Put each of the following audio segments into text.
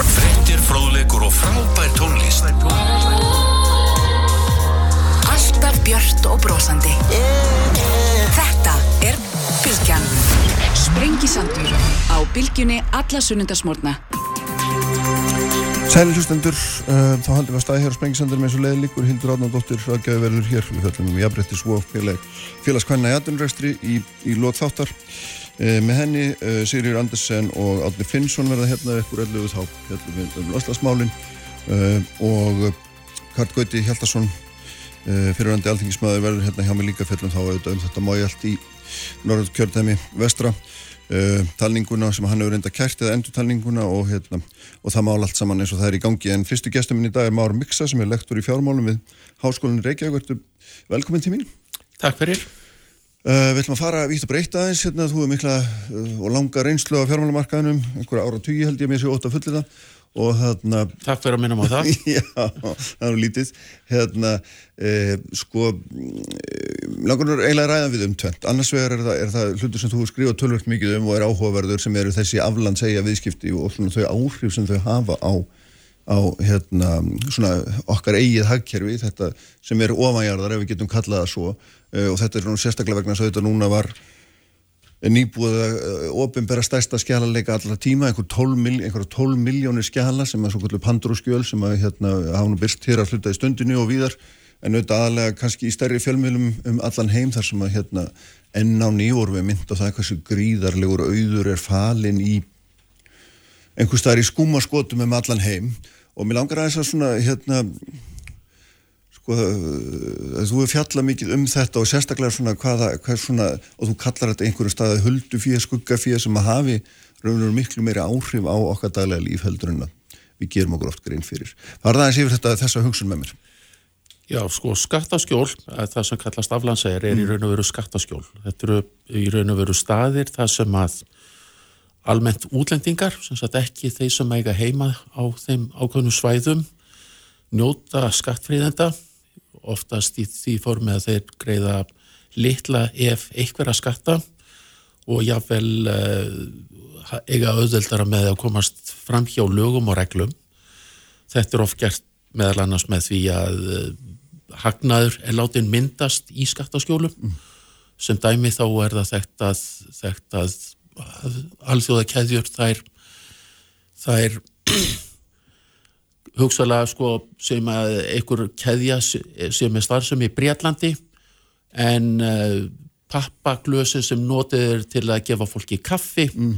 Frettir, fróðleikur og frábær tónlist. Alltaf björt og brosandi. Þetta er Bilgjan. Sprengisandur á Bilgjunni alla sunnundasmórna. Sæli hlustendur, uh, þá haldum við að staði hér á Sprengisandur með svo leiði líkur Hildur Átnandóttir aðgæði verður hér við fjöllum um jafnrætti svo félag félagskvæna í aðunrækstri í, í lót þáttar uh, með henni uh, Sigrir Andersen og Átni Finnsson verða hérna ykkur öllu þá fjöllum við um loslasmálin og Kart Gauti Hjaldarsson fyrirvændi alþingismæður verður hérna hjá mig líka fjöllum þá auðvitað um þetta mái allt í norður kjörðemi vestra talninguna sem hann hefur reynda kært eða endurtalninguna og, hérna, og það mál allt saman eins og það er í gangi. En fyrstu gestur minn í dag er Máru Miksa sem er lektor í fjármálum við Háskólinni Reykjavík velkomin til mín. Takk fyrir uh, Við ætlum að fara vítt og breyta aðeins hérna, þú er mikla uh, og langa reynslu á fjármálamarkaðinum. Einhverja ára tugi held ég mér séu ótt að fulli það og hérna Takk fyrir að minna maður það. Já, það er lítið. Hérna, eh, sko eh, langar eiginlega að ræða við um tvent annars vegar er það, er það hlutur sem þú skrifa tölvöld mikið um og er áhugaverður sem eru þessi afland segja viðskipti og svona þau áhrif sem þau hafa á, á hérna, svona okkar eigið hagkerfi, þetta sem er ofanjarðar ef við getum kallað það svo og þetta er nú sérstaklega vegna þess að þetta núna var nýbúið að ofinbæra stærsta skjálarleika allra tíma, einhver 12, milj einhver 12 miljónir skjála sem er svona pandur og skjöl sem að hérna, hafa nú byrst hér að hluta í stundinu og víðar en auðvitað aðlega kannski í stærri fjölmjölum um allan heim þar sem að hérna, enn á nýjórfi mynd og það hversu gríðarlegur auður er falin í einhver staðar í skúmaskotum um allan heim. Og mér langar aðeins að svona hérna sko, þú hefur fjallað mikið um þetta og sérstaklega svona hvaða, hvað svona, og þú kallar þetta einhverju staði huldufíð, skuggafíð sem að hafi raunveru miklu meiri áhrif á okkar daglega líf heldur en að við gerum okkur oft grein fyrir. Var það eins yfir þetta þessa hugsun með mér? Já, sko, skattaskjól, það sem kallast aflandsæðir, er mm. í raun og veru skattaskjól. Þetta eru í raun og veru staðir það sem að almennt útlendingar, sem sagt ekki þeir sem eiga heima á þeim ákveðnu svæðum, njóta skattfríðenda oftast í því formi að þeir greiða litla ef að skatta og jáfnvel uh, eiga auðveldara með að komast fram hjá lögum og reglum. Þetta er oft gert meðal annars með því að uh, hagnaður er látin myndast í skattaskjólum mm. sem dæmi þá er það þekkt að, þekkt að, að alþjóða keðjur þær þær hugsalega sko sem að einhver keðja sem er starfsum í Breitlandi en uh, pappaglösi sem notið er til að gefa fólki kaffi mm.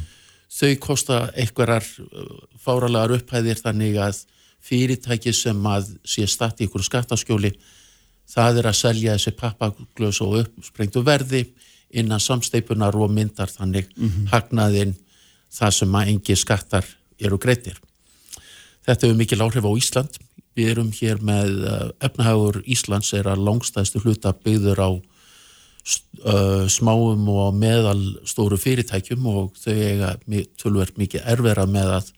þau kosta einhverjar uh, fáralegar upphæðir þannig að fyrirtæki sem að sé statt í einhverju skattaskjóli það er að selja þessi pappaglösi og uppsprengtu verði innan samsteipunar og myndar þannig mm -hmm. hagnaðinn það sem að engi skattar eru greitir Þetta hefur mikil áhrif á Ísland. Við erum hér með uh, efnahagur Íslands er að langstæðstu hluta byggður á uh, smáum og meðal stóru fyrirtækjum og þau eiga tölverð mikið erfera með að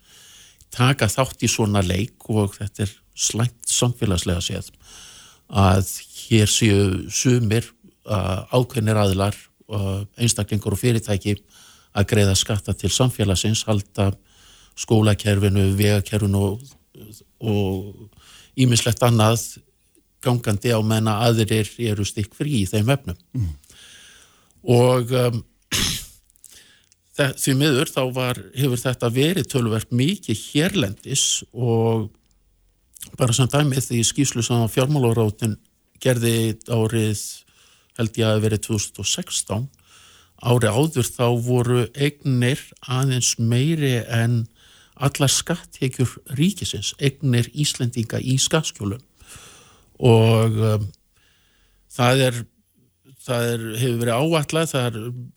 taka þátt í svona leik og þetta er slæmt samfélagslega séð að hér séu sumir uh, ákveðnir aðilar uh, einstaklingur og fyrirtæki að greiða skatta til samfélagsins halda skólakerfinu, vegakerfinu og ímislegt annað gangandi á menna aðrir eru stikk frí í þeim vefnum mm. og um, því miður þá var, hefur þetta verið tölverk mikið hérlendis og bara sem dæmið því skýslu sem fjármálarátin gerði árið held ég að verið 2016 árið áður þá voru eignir aðeins meiri en allar skatthekjur ríkisins, egnir Íslendinga í skattskjólum og um, það er það er, hefur verið áallega, það er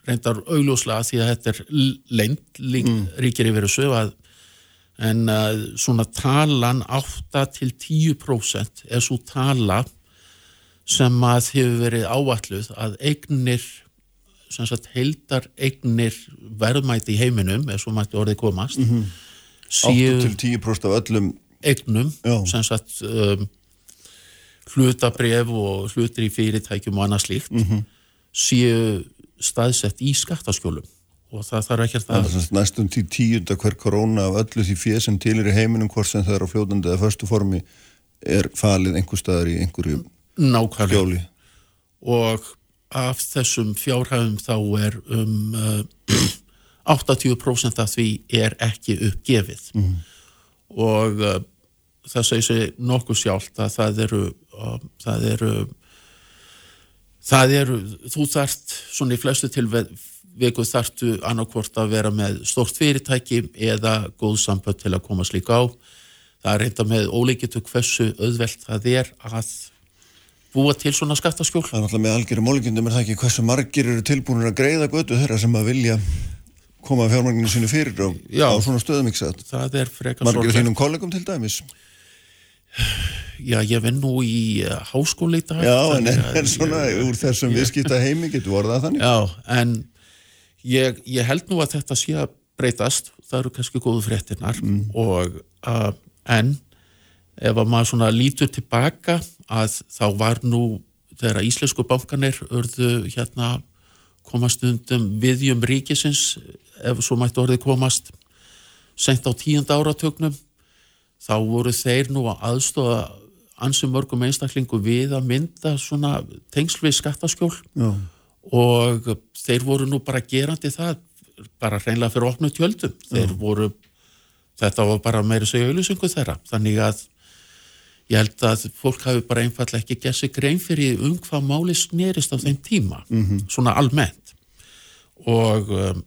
reyndar augljóslega því að þetta er lengt mm. ríkir yfir þessu að en uh, svona talan 8 til 10% er svo tala sem að hefur verið áalluð að eignir heldar eignir verðmæti í heiminum, eða svo mætti orðið komast mm -hmm 8-10% af öllum egnum sem sagt um, hlutabref og hlutir í fyrirtækjum og annað slíkt mm -hmm. séu staðsett í skattaskjólum og það þarf ekki Það að er sem sagt næstum tí tíunda hver korona af öllu því fér sem til er í heiminum hvort sem það er á fljótandi eða förstu formi er falið einhver staðar í einhverju nákvæmlega hjóli. og af þessum fjárhæfum þá er um uh, 80% af því er ekki uppgefið. Og uh, það segir sig nokkuð sjálft að það eru uh, það eru það eru, þú þarft svona í flestu tilveku þarftu annarkvort að vera með stórt fyrirtæki eða góð sambönd til að koma slík á. Það er reynda með ólíkitu hversu auðvelt það er að búa til svona skattaskjól. Það er náttúrulega með algjörum mólingindum er það ekki hversu margir eru tilbúinir að greiða götu þeirra sem að vilja koma fjármagninu sínu fyrir á, á svona stöðum það er frekar Margir af sorglegt. þínum kollegum til dæmis. Já, ég vinn nú í uh, háskóli í dag Já, en, en svona ég, úr þessum viðskipta heimi getur orðað þannig. Já, en ég, ég held nú að þetta sé að breytast það eru kannski góðu fréttinar og uh, en ef að maður svona lítur tilbaka að þá var nú þegar íslensku bankanir örðu hérna komast undum viðjum ríkisins ef svo mætti orðið komast sent á tíunda áratögnum þá voru þeir nú að aðstofa ansum mörgum einstaklingu við að mynda svona tengsl við skattaskjól. Já. og þeir voru nú bara gerandi það bara hreinlega fyrir opnu tjöldum. Þeir voru, þetta var bara meira segja auðlýsingu þeirra, þannig að ég held að fólk hafi bara einfallega ekki gert sig grein fyrir um hvað máli snerist á þeim tíma svona almennt. Og um,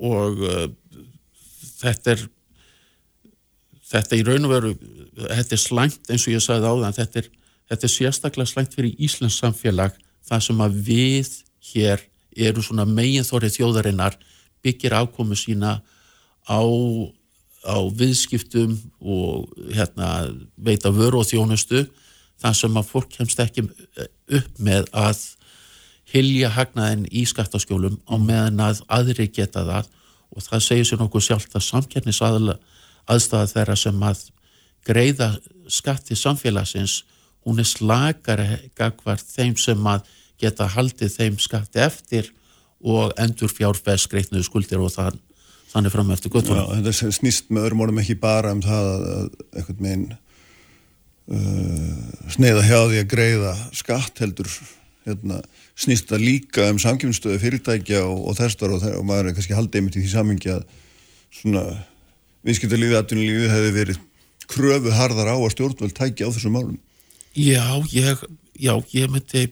og uh, þetta er þetta í raun og veru þetta er slæmt eins og ég sagði áðan þetta er, þetta er sérstaklega slæmt fyrir Íslands samfélag það sem að við hér eru svona megin þorrið þjóðarinnar byggir afkomu sína á, á viðskiptum og hérna veita vöru og þjónustu þar sem að fólk kemst ekki upp með að hilja hagnaðin í skattaskjólum á meðan að aðri geta það og það segir sér nokkuð sjálft að samkernis aðstæða þeirra sem að greiða skatti samfélagsins hún er slakari gagvar þeim sem að geta haldið þeim skatti eftir og endur fjárfæs greitnuðu skuldir og það, þannig fram eftir Já, guttunum. þetta snýst með öðrum orðum ekki bara um það að, að einhvern veginn uh, sneiða hjá því að greiða skatt heldur hérna, snýst það líka um samkjöfnstöðu fyrirtækja og, og þessar og, og maður er kannski haldið einmitt í því samingi að svona viðskiptalífið, atvinnulífið hefði verið kröfu harðar á að stjórnvöld tækja á þessum málum. Já, ég, já, ég myndi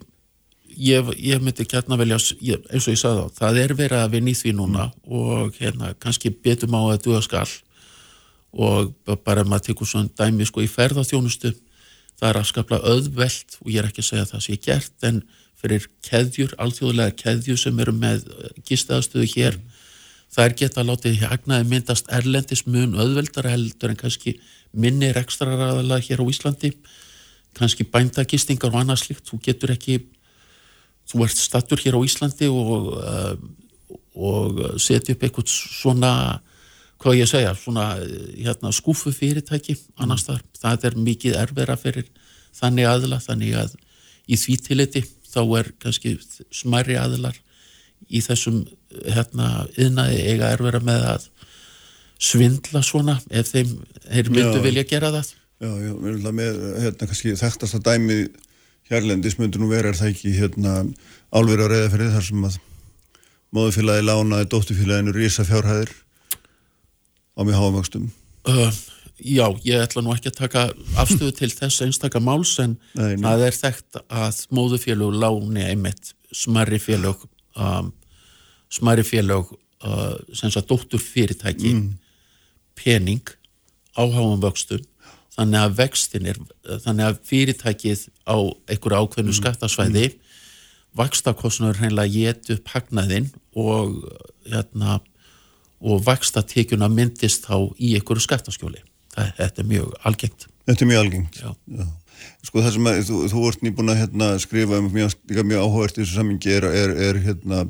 ég, ég myndi gætna velja ég, eins og ég sagði þá, það er verið að vinna í því núna og hérna kannski betum á að duga skall og bara maður tekur svona dæmi sko í ferðarþjónustu það er afskaplega auðvelt og ég er ekki að segja að það sé gert en fyrir keðjur, alþjóðlega keðjur sem eru með gistaðastöðu hér. Þær geta látið hagnaði myndast erlendis mun auðveldara heldur en kannski minni rekstraraðala hér á Íslandi. Kannski bændagistingar og annað slíkt. Þú getur ekki þú ert stattur hér á Íslandi og, uh, og setja upp eitthvað svona hvað ég segja, svona eh, hérna, skúfu fyrirtæki annars þar, það er mikið erfera fyrir þannig aðla, þannig að í því tilliti þá er kannski smæri aðlar í þessum hérna yðnaði eiga erfera með að svindla svona ef þeim þeir myndu vilja gera það Já, já, við erum það með, hérna, kannski þekktasta dæmi hérlendis myndur nú vera er það ekki, hérna, álverið á reyðafrið þar sem að móðufélagi lánaði dótturfélaginu rísa fjárhæðir á mjög háamöxtum. Uh, já, ég ætla nú ekki að taka afstöðu til þess einstaka máls en Nei, það er þekkt að móðufélög láni einmitt smarri félög um, smarri félög uh, sem sagt dóttur fyrirtæki pening á háum vöxtum. Þannig að vextin er þannig að fyrirtækið á einhverju ákveðnu skattasvæði vakstakostnur hreinlega get upp hagnaðinn og hérna og vakstatekjuna myndist þá í einhverju skattaskjóli. Þetta er mjög algengt. Þetta er mjög algengt. Já. Sko það sem að, þú, þú ert nýbúin að hérna, skrifa um mjög, mjög áhugavert í þessu samingi er, er, er hérna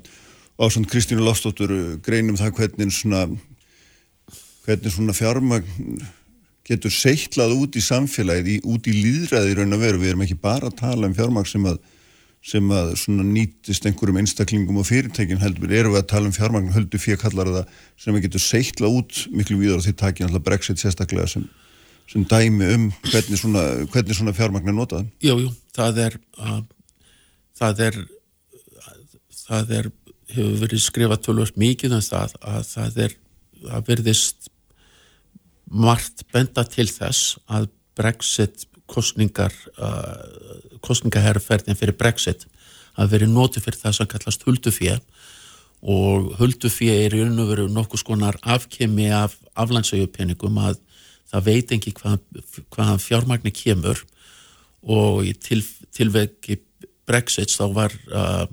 ásand Kristínu Lofsdóttur greinum það hvernig svona hvernig svona fjármagn getur seitlað út í samfélagið, í, út í líðræði raun og veru. Við erum ekki bara að tala um fjármagn sem að sem að nýtist einhverjum einstaklingum og fyrirtækin heldur, eru við að tala um fjármagn höldu fyrir kallar það sem við getum seittla út miklu víður og því takja alltaf Brexit sérstaklega sem, sem dæmi um hvernig svona, hvernig svona fjármagn er notað. Jú, jú, það er uh, það er það er, hefur verið skrifað tölvöld mikið um það að það er, það verðist margt benda til þess að Brexit kostningar uh, kostningaherrferðin fyrir Brexit hafi verið notið fyrir það sem kallast huldufíð og huldufíð er í raun og veru nokkus konar afkemi af aflandsauðupenningum að það veit ekki hvað, hvaðan fjármagnir kemur. Og í til, tilvegi Brexit þá var uh,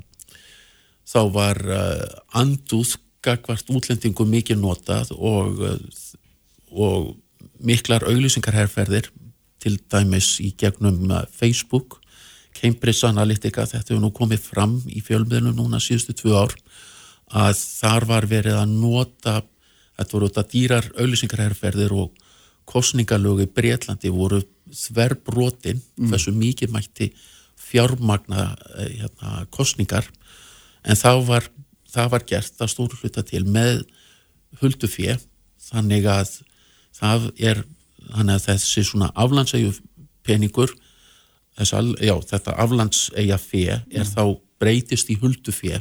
þá var uh, andúð gagvart útlendingum mikið notað og, uh, og miklar auglýsingarherrferðir til dæmis í gegnum Facebook Cambridge Analytica, þetta hefur nú komið fram í fjölmiðlunum núna síðustu tvö ár að þar var verið að nota, þetta voru þetta dýrar auðlýsingarherrferðir og kostningalögu í Breitlandi voru þverbrotin, mm. þessu mikið mætti fjármagna eh, hérna, kostningar en þá var, það var gert að stóru hluta til með huldufið þannig að það er þannig að þessi svona aflandsæju peningur al, já, þetta aflandsæja fe er þá breytist í huldu fe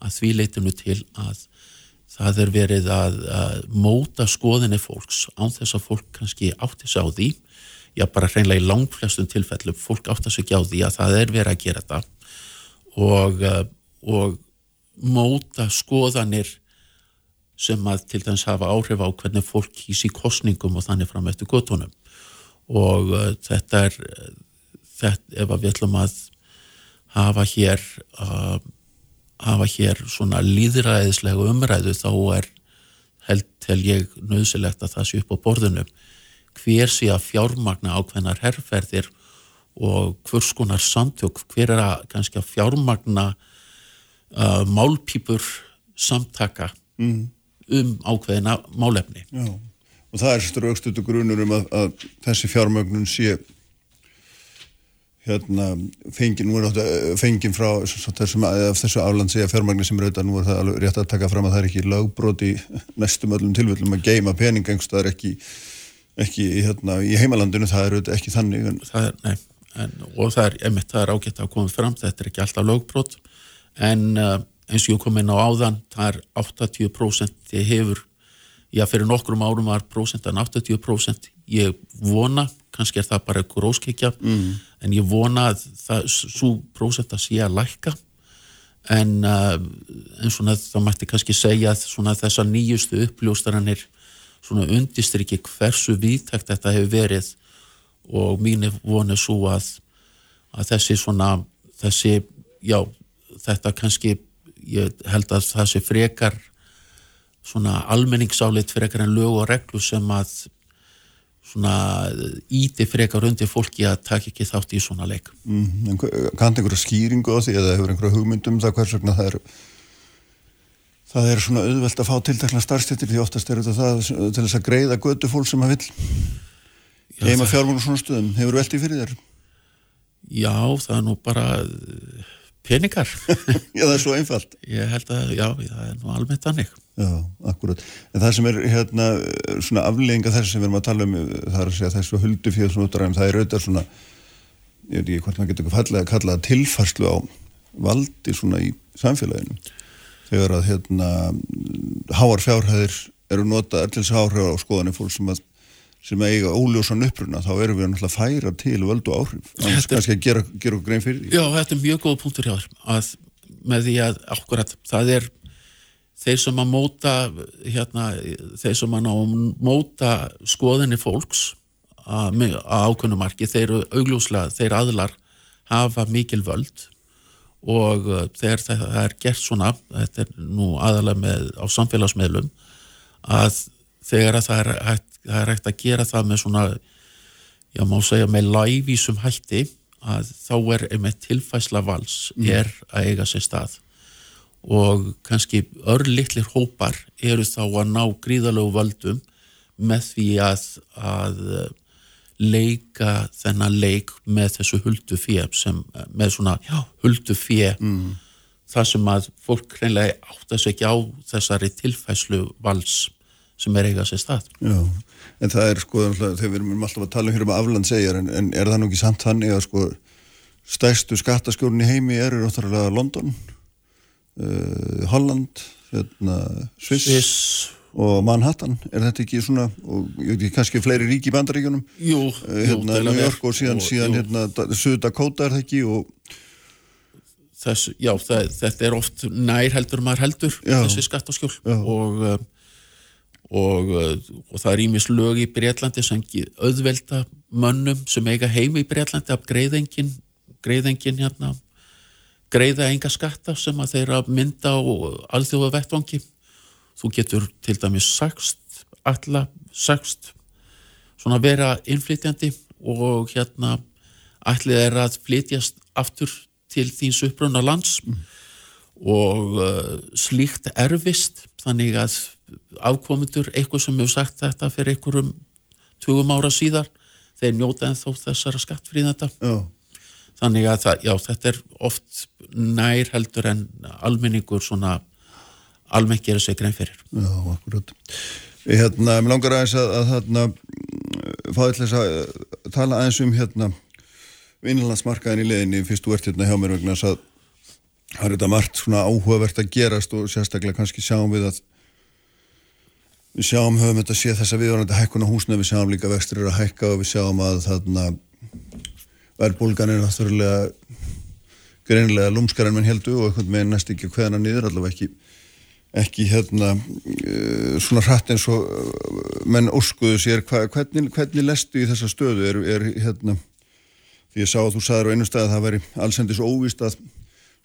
að því leitinu til að það er verið að, að móta skoðinni fólks án þess að fólk kannski átti sig á því. Já bara hreinlega í langflestum tilfellum fólk átti sig ekki á því að það er verið að gera þetta. Og, uh, og móta skoðanir sem að til dæmis hafa áhrif á hvernig fólk kýsi kostningum og þannig fram eftir gotunum og uh, þetta er þetta, ef við ætlum að hafa hér uh, hafa hér svona líðræðislega umræðu þá er held til ég nöðsilegt að það sé upp á borðinu hver sé að fjármagna ákveðnar herrferðir og hvers konar samtök, hver er að kannski að fjármagna uh, málpípur samtaka mm. um ákveðina málefni. Já, og það er straukstutu grunur um að, að þessi fjármögnun sé hérna, fengin, eh, fengin frá þessum, þessu aflandsega fjármagnir sem er auðvitað, nú er það alveg rétt að taka fram að það er ekki lögbrót í næstum öllum tilvöldum að geima pening engst, það er ekki, ekki hérna, í heimalandinu, það er auðvitað ekki þannig en... það er, nei, en, og það er, emitt, það er ágætt að koma fram, þetta er ekki alltaf lögbrót en uh, eins og ég kom inn á áðan, það er 80% ég hefur, já fyrir nokkrum árum var prosentan 80% ég vona, kannski er það bara einhver óskikja, mm. en ég vona að það, svo prósetta sé að lækka en, uh, en svona það mætti kannski segja að svona þessa nýjustu uppljóstaranir svona undistir ekki hversu viðtækt þetta hefur verið og mín er vonið svo að, að þessi svona, þessi, já, þetta kannski, ég held að það sé frekar svona almenningsálit frekar en lög og reglu sem að svona íti frekar undir fólki að taka ekki þátt í svona leik. Mm, Kannt einhverja skýringu á því eða hefur einhverja hugmyndum það hvers vegna það er það er svona auðvelt að fá tiltakna starfstittir því oftast er þetta það til þess að greiða götu fólk sem að vil heima fjármónu svona stuðum hefur veltið fyrir þér? Já, það er nú bara peningar. Já, það er svo einfalt. Ég held að, já, það er nú almennt annig Já, akkurat. En það sem er hérna svona aflegginga þess sem við erum að tala um það er að segja þessu huldufíð svona útræðum, það er auðvitað svona ég veit ekki hvort maður getur fallega að kalla tilfarslu á valdi svona í samfélaginu. Þegar að hérna háar fjárhæðir eru er þess að áhrif á skoðanir fólk sem að sem að eiga óljósan uppruna þá erum við náttúrulega að færa til völdu áhrif. Annars kannski að gera, gera grein fyrir Já, þetta er mjög góð punktur hjá þér að með því að akkurat það er þeir sem að móta hérna, þeir sem að ná að móta skoðinni fólks að, að ákvönumarki, þeir eru augljóslega, þeir aðlar hafa mikil völd og uh, þegar það er gert svona þetta er nú aðalega með á samfélagsmeðlum að þegar að það er hægt það er hægt að gera það með svona já má segja með lævísum hætti að þá er einmitt tilfæsla vals mm. er að eiga sér stað og kannski örlittlir hópar eru þá að ná gríðalögu völdum með því að, að leika þennan leik með þessu huldu fjö sem með svona já, huldu fjö mm. það sem að fólk hreinlega átt að segja á þessari tilfæslu vals sem er eiga sér stað. Já, en það er sko þegar við erum alltaf að tala um hér um aflandsegjar en, en er það nú ekki samt þannig að sko stærstu skattaskjórun í heimi eru náttúrulega London uh, Holland hérna, Sviss, og Manhattan, er þetta ekki svona og ég veit ekki, kannski fleiri ríki bandaríkjunum Jú, uh, hérna, jú, New York og síðan, jú, síðan jú. hérna Suðu Dakota er það ekki og Þess, já, það, þetta er oft nær heldur maður heldur Já. þessi Já. og, uh, og, uh, og það er ímis lög í Breitlandi sem auðvelda mönnum sem eiga heimi í Breitlandi að greiðengin, greiðengin hérna, greiða enga skatta sem að þeirra mynda á alþjóða vettvangi þú getur til dæmis sagst alla sagst svona vera innflytjandi og hérna ætlið er að flytjast aftur til þíns upprunna lands. Og uh, slíkt erfist þannig að afkomendur eitthvað sem hefur sagt þetta fyrir einhverjum 20 ára síðar þeir njóta en þó þessara skattfríðanda já, þannig að það, já, þetta er oft nær heldur en almenningur svona almennt gera sig grein fyrir. Já, akkurat. Hérna, mér langar aðeins að, að hérna fáið til þess að tala aðeins um hérna innanlandsmarkaðin í leðinni fyrst þú ert hérna hjá mér vegna að það er þetta margt svona áhugavert að gerast og sérstaklega kannski sjáum við að við sjáum höfum þetta sé þess að við varum þetta hækkun á húsna við sjáum líka vextur eru að hækka og við sjáum að þarna verðbólgan er náttúrulega greinilega lúmskar en menn heldu og einhvern veginn næst ekki hverjana niður allavega ekki ekki hérna uh, svona hratt eins og uh, menn óskuðu sér. Hvernig, hvernig lestu í þessa stöðu? Er, er hérna því ég sá að þú sagður á einu stað að það væri allsendis óvíst að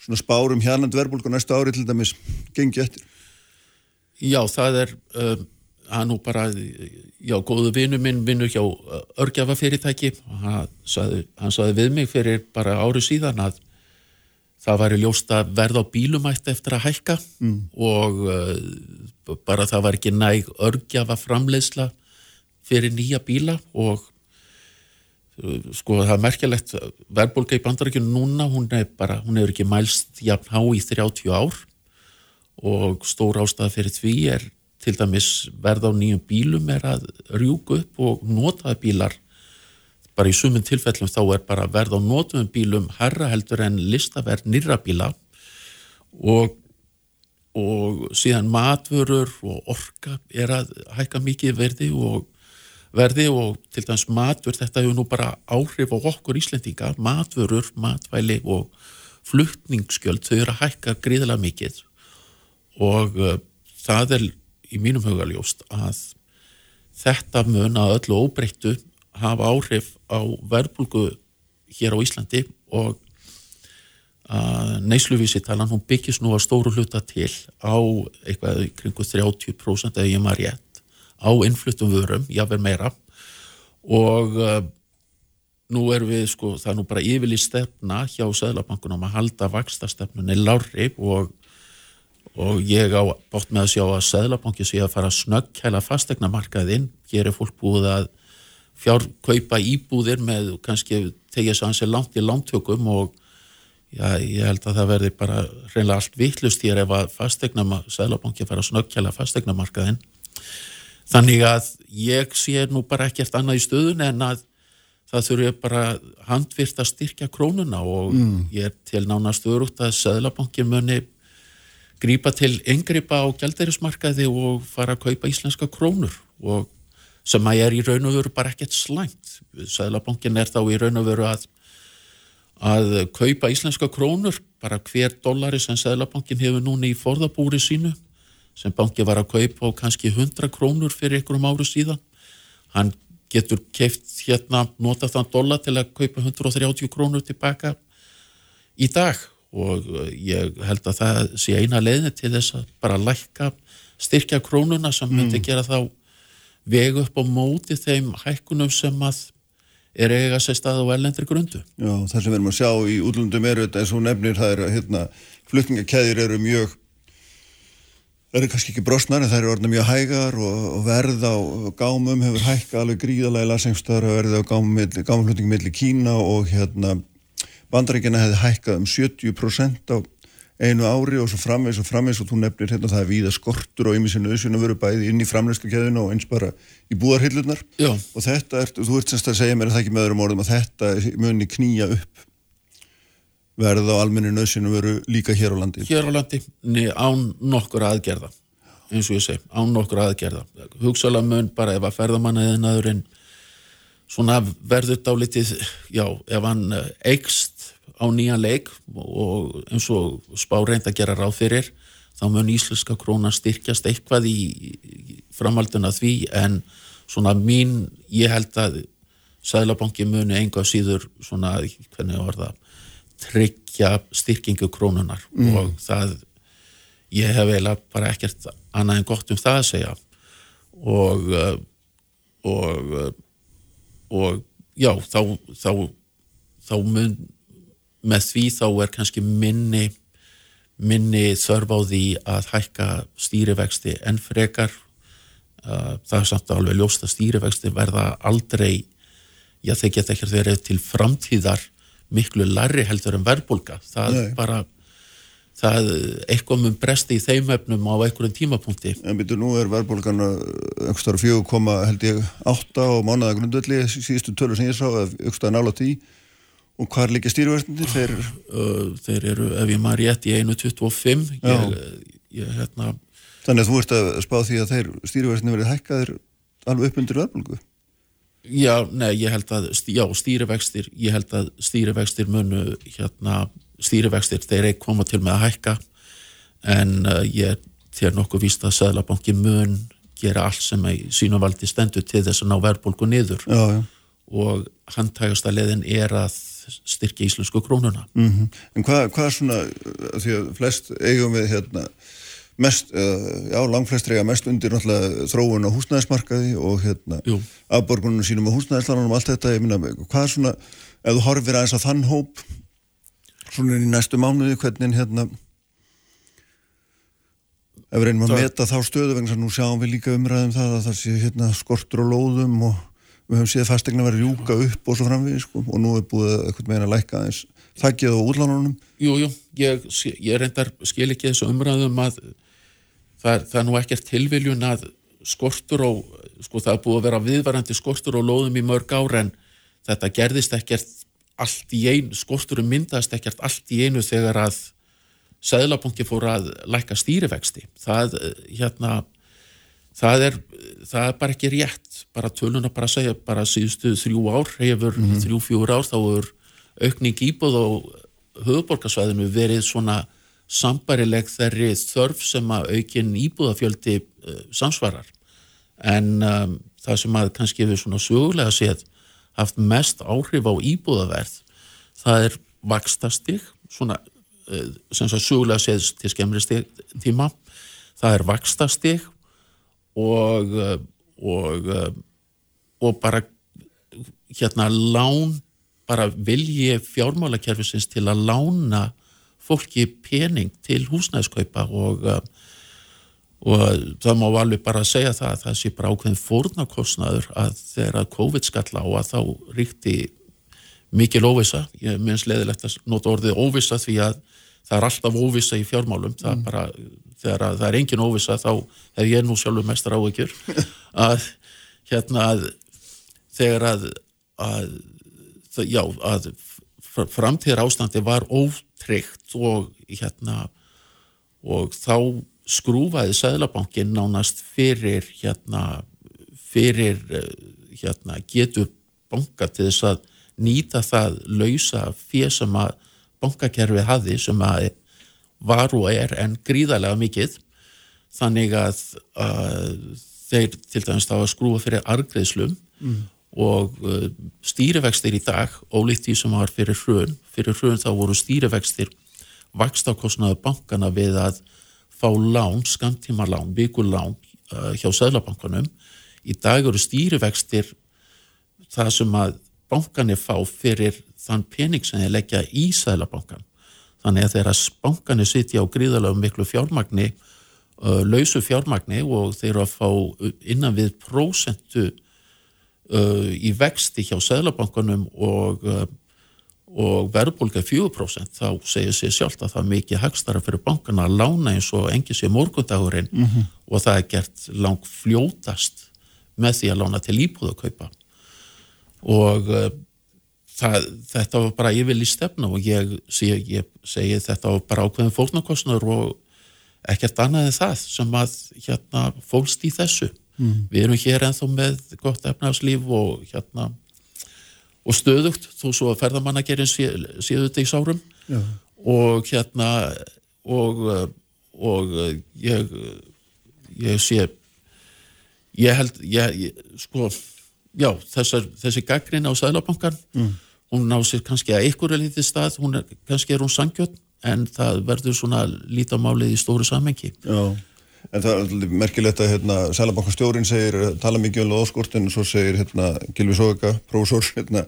svona spárum hérnand verðbólgu næsta ári til dæmis gengi eftir. Já, það er um, hann nú bara, já, góðu vinnu minn vinnur hjá örgjafafyrirtæki og hann saði, við mig fyrir bara ári síðan að það væri ljóst að verða á bílumætt eftir að hækka mm. og uh, bara það var ekki næg örgjafa framleiðsla fyrir nýja bíla og uh, sko það er merkjalegt verðbólka í bandarækjunum núna, hún er bara, hún hefur ekki mælst jafn há í 30 ár og stór ástæða fyrir því er til dæmis verð á nýjum bílum er að rjúku upp og notaði bílar. Bara í sumum tilfellum þá er bara verð á notuðum bílum herra heldur en listaverð nýra bíla. Og, og síðan matvörur og orka er að hækka mikið verði og verði og til dæmis matvör þetta hefur nú bara áhrif á okkur Íslendinga. Matvörur, matvæli og fluttningsskjöld þau eru að hækka gríðilega mikið. Og uh, það er í mínum hugaljóst að þetta mun að öllu óbreyttu hafa áhrif á verðbólgu hér á Íslandi og að neysluvísitalan hún byggist nú að stóru hluta til á eitthvað kringu 30% eða ég maður rétt á innfluttum vörum, jáfnver meira. Og uh, nú erum við sko, það er nú bara yfirlýð stefna hjá Sæðlabankunum að halda vakstastefnunni lári og og ég á bótt með að sjá að Sæðlabanki sé að fara að snöggkæla fastegna markaðinn, hér er fólk búið að fjárkaupa íbúðir með kannski tegja svo hans er langt í langtökum og já, ég held að það verði bara reynilega allt vittlust hér ef að fastegna Sæðlabanki fara að snöggkæla fastegna markaðinn þannig að ég sé nú bara ekkert annað í stöðun en að það þurfi bara handvirt að styrkja krónuna og mm. ég er til nánast örugt að Sæðlabankin muni grípa til yngripa á gælderismarkaði og fara að kaupa íslenska krónur og sem að er í raun og veru bara ekkert slæmt. Sæðlabankin er þá í raun og veru að, að kaupa íslenska krónur, bara hver dollari sem Sæðlabankin hefur núna í forðabúri sínu, sem banki var að kaupa á kannski 100 krónur fyrir einhverjum áru síðan. Hann getur keift hérna, nota þann dollar til að kaupa 130 krónur tilbaka í dag og uh, ég held að það sé eina leiðin til þess að bara lækka styrkja krónuna sem myndi gera þá veg upp á móti þeim hækkunum sem að er eiga sér stað á ellendri grundu. Já, það sem við erum að sjá í útlundum eru þetta eins og nefnir það er að hérna, flutningakeðir eru mjög Það eru kannski ekki brosnar en það eru orðin mjög hægar og, og verð á gámum hefur hækka alveg gríðalega lasengstara verð á gámflutningum millir Kína og hérna bandaríkina hefði hækkað um 70% á einu ári og svo framvegs og framvegs og þú nefnir hérna það er víða skortur og yminsinu auðsvinn að vera bæði inn í framlegslukeðinu og eins bara í búarhyllunar og þetta er, þú ert semst að segja mér að það ekki með öðrum orðum að þetta muni knýja upp verð á almennin auðsvinn að vera líka hér á landi? Hér á landi, niður án nokkur aðgerða eins og ég seg, án nokkur aðgerða. Hugsalega mun bara ef að ferðamanna eða naðurinn svona verður dálitið, já, ef hann eigst á nýjan leik og eins og spá reynd að gera ráð fyrir þá mun íslenska krónan styrkjast eitthvað í framhalduna því en svona mín, ég held að Sælabanki muni enga síður svona, hvernig var það tryggja styrkingu krónunar mm. og það ég hef eiginlega bara ekkert annað en gott um það að segja og og og já, þá þá, þá mun með því þá er kannski minni minni þörf á því að hækka stýrivexti en frekar. Það er samt alveg ljóst að stýrivexti verða aldrei já þeir geta ekki verið til framtíðar miklu larri heldur en verðbólka það Nei. bara það eitthvað mun bresti í þeim efnum á einhverjum tímapunkti. En byrju nú er verðbólgan einhverstara 4, held ég 8 á mánudagrundvelli síðustu tölur sem ég sá, einhverstara nála 10 Og hvað er líka stýruverðinir? Þeir... Þeir eru, ef ég maður rétt, í 1.25. Ég, ég, hérna... Þannig að þú ert að spá því að þeir stýruverðinir verið hækkaðir alveg upp undir verðbólgu? Já, nei, ég held að, já, stýrivextir, ég held að stýrivextir munu, hérna, stýrivextir, þeir er koma til með að hækka, en uh, ég þér nokkuð víst að Sæðlabanki mun gera allt sem í sínum valdi stendur til þess að ná verðbólgu niður. Já, já. Og handtægasta leðin er að styrkja íslensku krónuna. Mm -hmm. En hvað, hvað svona, því að flest eigum við hérna mest, já, langflest reyga mest undir náttúrulega þróun á húsnæðismarkaði og hérna Jú. afborgunum sínum á húsnæðislanunum og allt þetta, ég minna, hvað svona, ef þú horfir aðeins á þann hóp, svona í næstu mánuði, hvernig hérna ef við reynum að meta þá stöðu vegna, nú sjáum við líka umræðum það að það sé hérna skortur og lóðum og við höfum séð fastegna verið rjúka upp og svo framvið sko, og nú er búið eitthvað meina að læka eins þakkið á útlánunum. Jú, jú, ég, ég reyndar skil ekki þessu umræðum að það, það er nú ekkert tilviljun að skortur og sko það er búið að vera viðvarandi skortur og lóðum í mörg ára en þetta gerðist ekkert allt í einu, skorturum myndast ekkert allt í einu þegar að Sæðlabanki fór að læka stýrivexti. Það, hérna það er, það er bara ekki rétt. Bara tölun að bara segja bara síðustu þrjú ár hefur mm -hmm. þrjú fjúur ár þá er aukning íbúð á höfuborgarsvæðinu verið svona sambarileg þeirri þörf sem að aukin íbúðafjöldi uh, samsvarar. En um, það sem að kannski hefur svona sögulega séð haft mest áhrif á íbúðaverð það er vakstastig svona uh, sem svo sögulega séð til skemmri tíma. Það er vakstastig og, eh, og, eh, og bara hérna lán, bara vilji fjármálakerfisins til að lána fólki pening til húsnæðskaupa og, eh, og það má alveg bara segja það að það sé bara ákveðin fórnarkostnaður að þegar COVID skall á að þá ríkti mikil óvisa, ég minnst leðilegt að nota orðið óvisa því að það er alltaf óvisa í fjármálum, það mm. bara þegar það er engin óvisa þá hef ég nú sjálfur mestar áökjur að hérna að þegar að, að já, að framtíðar ástandi var ótryggt og hérna og þá skrúfaði Sæðlabankin nánast fyrir hérna fyrir hérna getur banka til þess að nýta það lausa fyrir sem að bankakerfið hafi sem að var og er en gríðarlega mikið. Þannig að, að þeir til dæmis þá að skrúa fyrir argreðslum mm. og uh, stýrivextir í dag, ólíkt því sem var fyrir hrun, fyrir hrun þá voru stýrivextir vakstakostnaðu bankana við að fá lán, skamtíma lán, vikulán uh, hjá Sæðlabankanum í dag eru stýrivextir það sem að bankanir fá fyrir þann pening sem þeir leggja í Sæðlabankan Þannig að þeirra spankanir sitja á gríðalega miklu fjármagni uh, lausu fjármagni og þeir eru að fá innan við prósentu uh, í vexti hjá Sæðlabankanum og, uh, og verðbólka 4% þá segir sér sjálft að það er mikið hagstara fyrir bankana að lána eins og engi sé morgundagurinn mm -hmm. og það er gert lang fljótast með því að lána til íbúðakaupa og uh, það, þetta var bara í stefna og ég, ég, ég segi þetta var bara ákveðin fólknarkostnur og ekkert annað en það sem að hérna fólst í þessu mm. við erum hér enþá með gott efnarslíf og hérna og stöðugt þó svo að ferðamannagerinn sé, séu þetta í sárum Já. og hérna og, og ég ég sé ég held ég, ég, sko, já, þessar, þessi gaggrin á Sælabankan mm. Hún ná sér kannski að ykkur er lítið stað, hún er, kannski er hún sangjöld en það verður svona lítamálið í stóru samengi Já En það er merkilegt að hérna, Sælabankastjórin segir, tala mikið um loðskortin og svo segir hérna, Gilvi Sóka, prófessor hérna,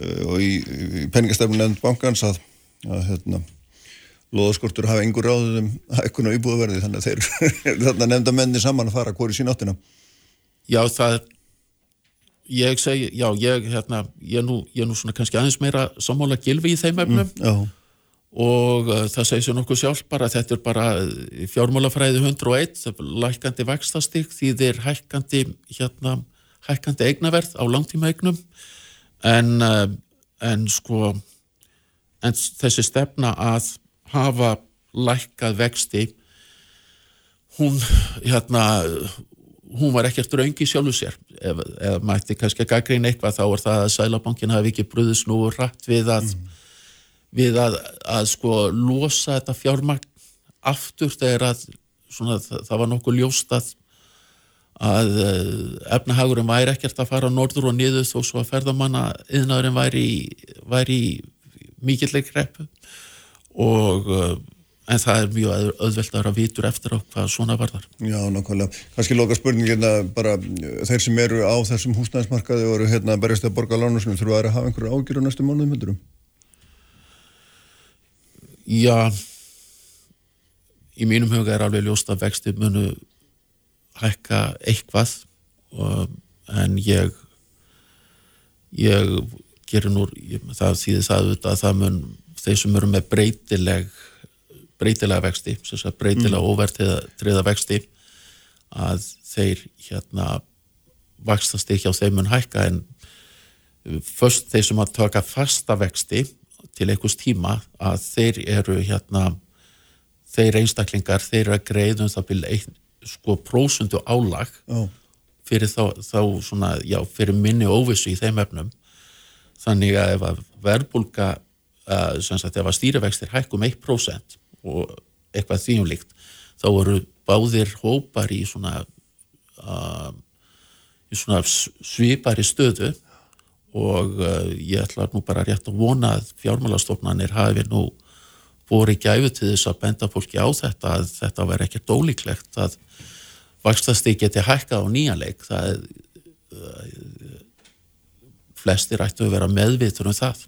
uh, og í, í peningastefnun nefnd bankans að, að hérna, loðskortur hafa engur ráðum um ekkun og íbúðverði þannig að þeir nefnda menni saman að fara hvori sín áttina. Já það ég segi, já ég hérna, ég er nú, ég er nú svona kannski aðeins meira sammála Gilvi í þeim efnum. Mm, og uh, það segir sér nokkuð sjálf bara þetta er bara uh, fjármálafræði 101, lækandi vextastík því þeir hækkandi hérna, hækkandi eignaverð á langtíma eignum en, uh, en sko en þessi stefna að hafa lækkað vexti hún hérna hún var ekkert raungi sjálfu sér. Ef, ef mætti kannski að gaggrín eitthvað þá er það að Sælabankin hafi ekki brúðist nú rætt við að mm við að, að sko losa þetta fjármagn aftur þegar að svona, það, það var nokkuð ljóst að að eh, efnahagurum væri ekkert að fara norður og niður þó svo að ferðamanna yðnaðurinn væri, væri mikilleg greppu og eh, en það er mjög öðvelt að vera vitur eftir á hvað svona varðar. Já, nákvæmlega. Kanski loka spurningina bara þeir sem eru á þessum húsnæðismarkaði og eru hérna berjast að borga lánu sem þurfa að hafa einhverju ágjur á næstu mánuðum myndurum? Já, í mínum huga er alveg ljóst að vexti munu hækka eitthvað og, en ég ég gerir nú það auðvitað að það mun þeir sem eru með breytileg breytilega vexti breytilega mm. óvertriða vexti að þeir hérna vakstast ekki á þeim mun hækka en först þeir sem að taka fasta vexti til einhvers tíma að þeir eru hérna þeir einstaklingar, þeir eru að greiðum það byrja einn sko prósundu álag oh. fyrir þá, þá svona, já, fyrir minni óvissu í þeim efnum þannig að ef að verbulga uh, sem sagt, ef að stýrivextir hækkum 1% og eitthvað þýjumlíkt þá eru báðir hópar í svona uh, í svona svipari stöðu og uh, ég ætla nú bara rétt að vona að fjármálastofnanir hafi nú búið gæfu til þess að benda fólki á þetta að þetta verði ekkert ólíklegt að vakstasti geti hækkað á nýjanleik það uh, flestir ættu að vera meðvitur um það.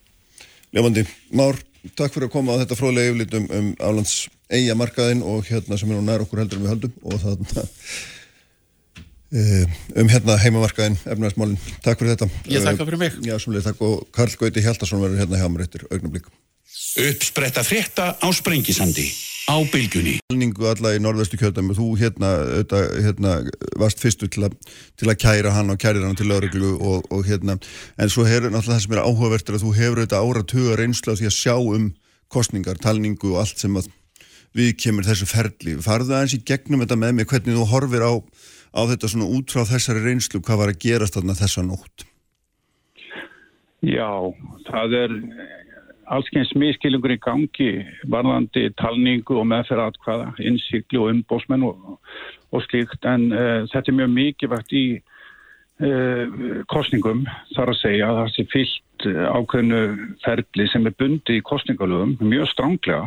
Lefandi, Már, takk fyrir að koma á þetta fróðlega yfirlitum um álands eiga markaðin og hérna sem er nú nær okkur heldur um við höldum og það Eh, um hérna heimamarkaðin efnarsmálinn. Takk fyrir þetta. Ég þakka fyrir mig. Já, svolítið takk og Karl Gauti Hjaldarsson verður hérna hjá mér eftir augnablík. Uppspretta frétta á Sprengisandi á bylgunni. Halningu alla í norðvestu kjöldami, þú hérna, þetta, hérna varst fyrstu til, a, til að kæra hann og kærir hann til lauruglu og, og hérna, en svo hefur náttúrulega það sem er áhugavertur að þú hefur þetta áratuga reynslu að því að sjá um kostningar, talningu og allt sem að við kemur þessu ferli. Farðu það eins í gegnum þetta með mig, hvernig þú horfir á á þetta svona út frá þessari reynslu hvað var að gerast þarna þessa nótt? Já, það er allskeins miskilungur í gangi varðandi talningu og meðferð atkvaða, innsikli og umbósmenn og, og slíkt. En uh, þetta er mjög mikilvægt í uh, kostningum þar að segja að það sé fyllt ákveðnu ferli sem er bundi í kostningalöfum mjög stránglega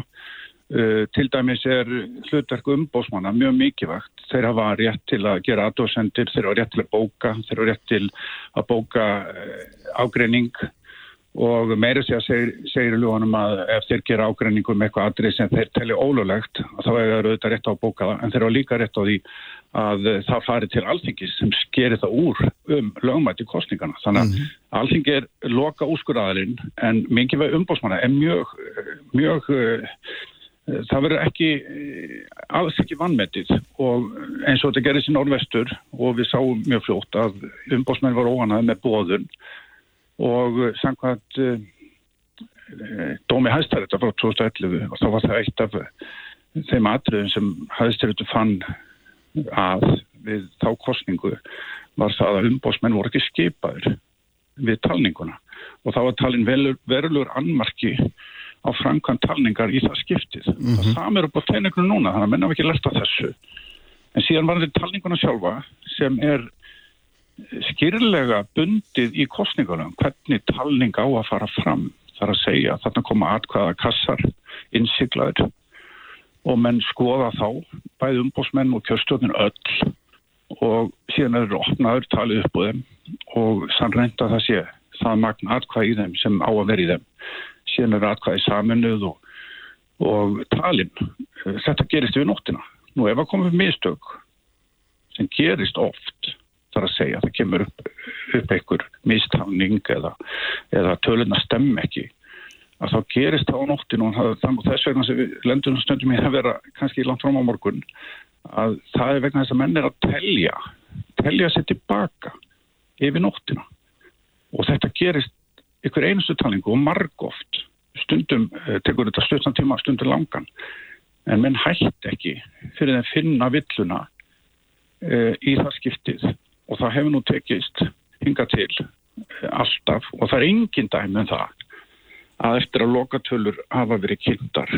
Uh, til dæmis er hlutverk umbósmanna mjög mikilvægt. Þeir hafa rétt til að gera aðdóðsendir, þeir hafa rétt til að bóka, þeir hafa rétt til að bóka ágreining og meira sé að segir, segir lögunum að ef þeir gera ágreiningu með eitthvað aðrið sem þeir telli ólulegt þá er það auðvitað rétt á að bóka það. En þeir eru líka rétt á því að það fari til alþingis sem skerir það úr um lögumætti kostningana þannig að mm -hmm. alþingi er loka úrskurðaðarinn en mikið veið umbósmanna er mjög, mjög það verður ekki alls ekki vannmetið og eins og þetta gerðist í Norrvestur og við sáum mjög fljótt að umbósmenn var óhanað með bóðun og samkvæmt uh, dómi hæstæðið frá 2011 og þá var það eitt af þeim atriðum sem hæstæðið fann að við þá kostningu var það að umbósmenn voru ekki skipaður við talninguna og þá var talin verulegur annmarki á framkvæmt talningar í það skiptið. Mm -hmm. Það samir upp á tegningunum núna, þannig að menna ekki lerta þessu. En síðan var þetta talninguna sjálfa sem er skýrlega bundið í kostningunum hvernig talning á að fara fram. Þar að segja þarna koma atkvæða kassar innsiglaður og menn skoða þá bæði umbósmenn og kjörstjórnir öll og síðan eru opnaður talið upp á þeim og sannreint að það sé það magna atkvæði í þeim sem á að vera í þeim. Síðan eru atkvæði saminuð og, og talin. Þetta gerist við nóttina. Nú ef að koma upp mistök sem gerist oft þar að segja, það kemur upp, upp einhver mistafning eða, eða töluna stemm ekki. Að þá gerist það á nóttinu og þess vegna sem við lendunum stundum í að vera kannski langt fram á morgun að það er vegna þess að menn er að telja telja sér tilbaka yfir nóttina. Og þetta gerist ykkur einustu talingu og margóft stundum eh, tekur þetta stuttan tíma stundum langan. En menn hætt ekki fyrir þeim finna villuna e, í það skiptið og það hefur nú tekist hinga til eh, alltaf og það er engin dæmi en það að eftir að lokatölur hafa verið kynntar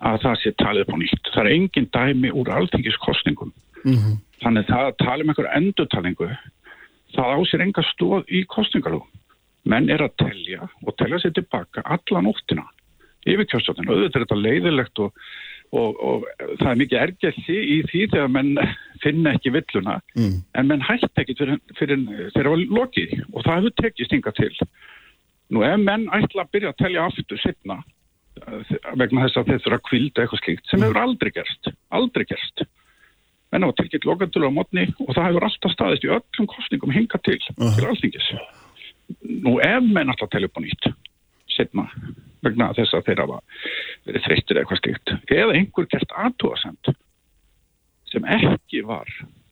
að það sé talið på nýtt. Það er engin dæmi úr alltingiskostningum. Mm -hmm. Þannig það að tala um einhver endurtalingu það ásir enga stóð í kostningalú. Menn er að telja og telja sér tilbaka alla nóttina yfir kjörstjóðinu. Auðvitað er þetta leiðilegt og og, og það er mikið ergæsi í því þegar menn finna ekki villuna mm. en menn hætti ekki fyrir, fyrir þegar það var lokið og það hefur tekið stinga til nú ef menn ætla að byrja að telja aftur setna vegna þess að þeir þurfa að kvilda eitthvað slíkt sem mm. hefur aldrei gerst aldrei gerst menn á að tekja lokandur á mótni og það hefur alltaf staðist í öllum kostningum hinga til uh -huh. til alltingis nú ef menn að telja upp á nýtt setna vegna þess að þeirra verið þreyttir eða eitthvað slikt eða einhver gert aðtúasend sem ekki var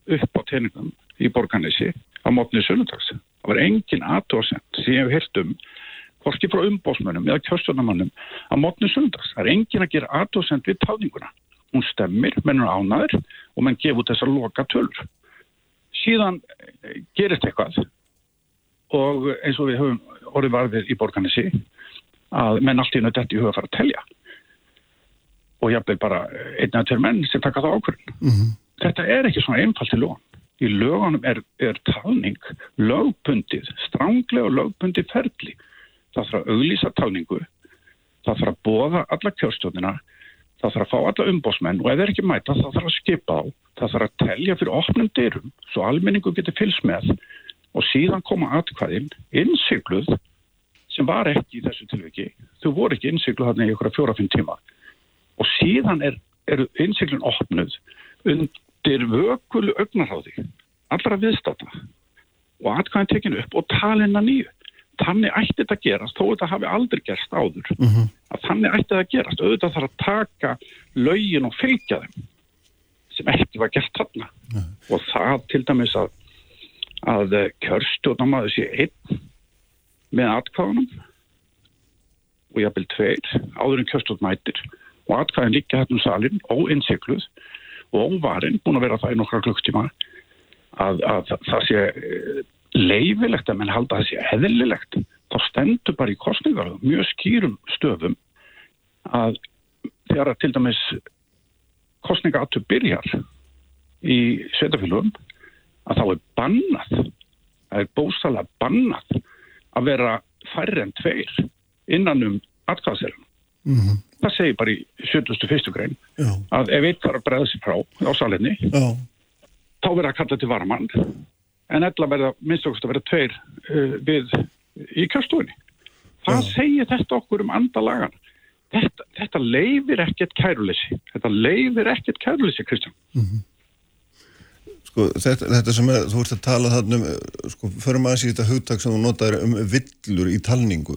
upp á teiningum í borganessi á mótnið sunnundags. Það var engin aðtúasend sem ég hef hirt um hvorki frá umbósmönum eða kjörstjórnumannum á mótnið sunnundags. Það er engin að gera aðtúasend við tálninguna. Hún stemmir, mennur ánaður og menn gefur þessar loka tölur. Síðan eh, gerist eitthvað og eins og við höfum orðið varfið í borganessi að menn allt í nöðt í huga fara að telja og jáfnveg bara einna tveir menn sem taka það ákvörðin. Mm -hmm. Þetta er ekki svona einfalt til lögum. Í lögunum er, er talning lögbundið, stránglega og lögbundið ferli. Það þarf að auglýsa talningu, það þarf að bóða alla kjörstjóðina, það þarf að fá alla umbósmenn og ef það er ekki mæta það þarf að skipa á, það þarf að telja fyrir opnum dyrum svo almenningu getur fylgst með og síðan koma atkvæðin innsigluð sem var ekki í þessu tilviki. Þú voru ekki innsiklu hann í ykkur að fjóra-fimm tíma. Og síðan er, er innsiklun opnuð undir vökulu augnarháði, allra viðstata og atkvæðin tekinu upp og talina nýju. Þannig ætti þetta að gerast, þó þetta hafi aldrei gerst áður. Mm -hmm. Að þannig ætti þetta að gerast, auðvitað þarf að taka laugin og fylgja þeim sem ekki var gert þarna. Mm -hmm. Og það til dæmis að, að kjörstjóðnamaður sé einn með atkvæðunum og ég hafði tveir áður en kjöstótt mætir. Og atkvæðin líka hérna um salin óinsikluð og óvarinn búin að vera það í nokkra klukktíma að, að það sé eh, leifilegt að menn halda að það sé eðlilegt. Þá stendur bara í kostningar mjög skýrum stöfum að þegar að til dæmis kostningaatu byrjar í sveitafélugum að þá er bannað það er bóstalega bannað að vera færri en tveir innan um atkvæðaselum. Mm -hmm. Það segir bara í 71. grein Já. að ef eitt þarf að bregða sér frá á salinni Já. þá verða að kalla til varmann en ella verða minnst okkar að vera tveir uh, við í kjörstofinni. Hvað segir þetta okkur um andalagan? Þetta, þetta leifir ekkert kæruleysi. Þetta leifir ekkert kæruleysi, Kristján. Sko, þetta, þetta sem er, þú ert að tala þarna um, eh, sko, förum aðeins í þetta hugtak sem þú notaður um villur í talningu.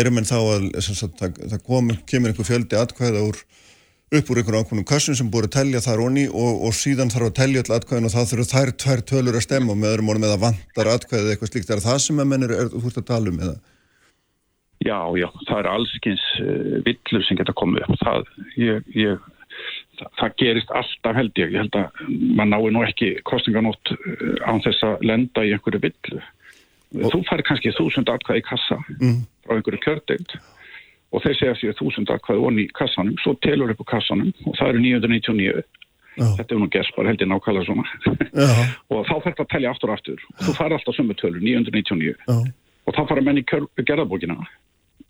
Erum en þá að, sagt, það, það kom, kemur einhver fjöldi atkvæða úr, upp úr einhvern ákveðnum kassum sem búið að telja þar onni og, og síðan þarf að telja all atkvæðin og þá þurfa þær tvær tölur að stemma með öðrum orðum eða vantar atkvæðið eitthvað slíkt. Er það sem að menn er, þú ert að tala um eða? Já, já, það er allskins uh, villur sem geta komið upp. Það, ég, ég, það, það gerist alltaf held ég. Ég held að maður nái nú ekki kostinganótt uh, án þess að lenda í einhverju villu. Þú fær kannski þúsund atkvæði í kassa Mm. frá einhverju kjördeild og þeir segja sér þúsund atkvæði onni í kassanum, svo telur upp á kassanum og það eru 999. Já. Þetta er nú gerst bara held ég nákvæmlega svona. Og þá fer þetta að telja aftur og aftur og þú fær alltaf sömu tölur, 999 já, og þá fara menn í gerðabókina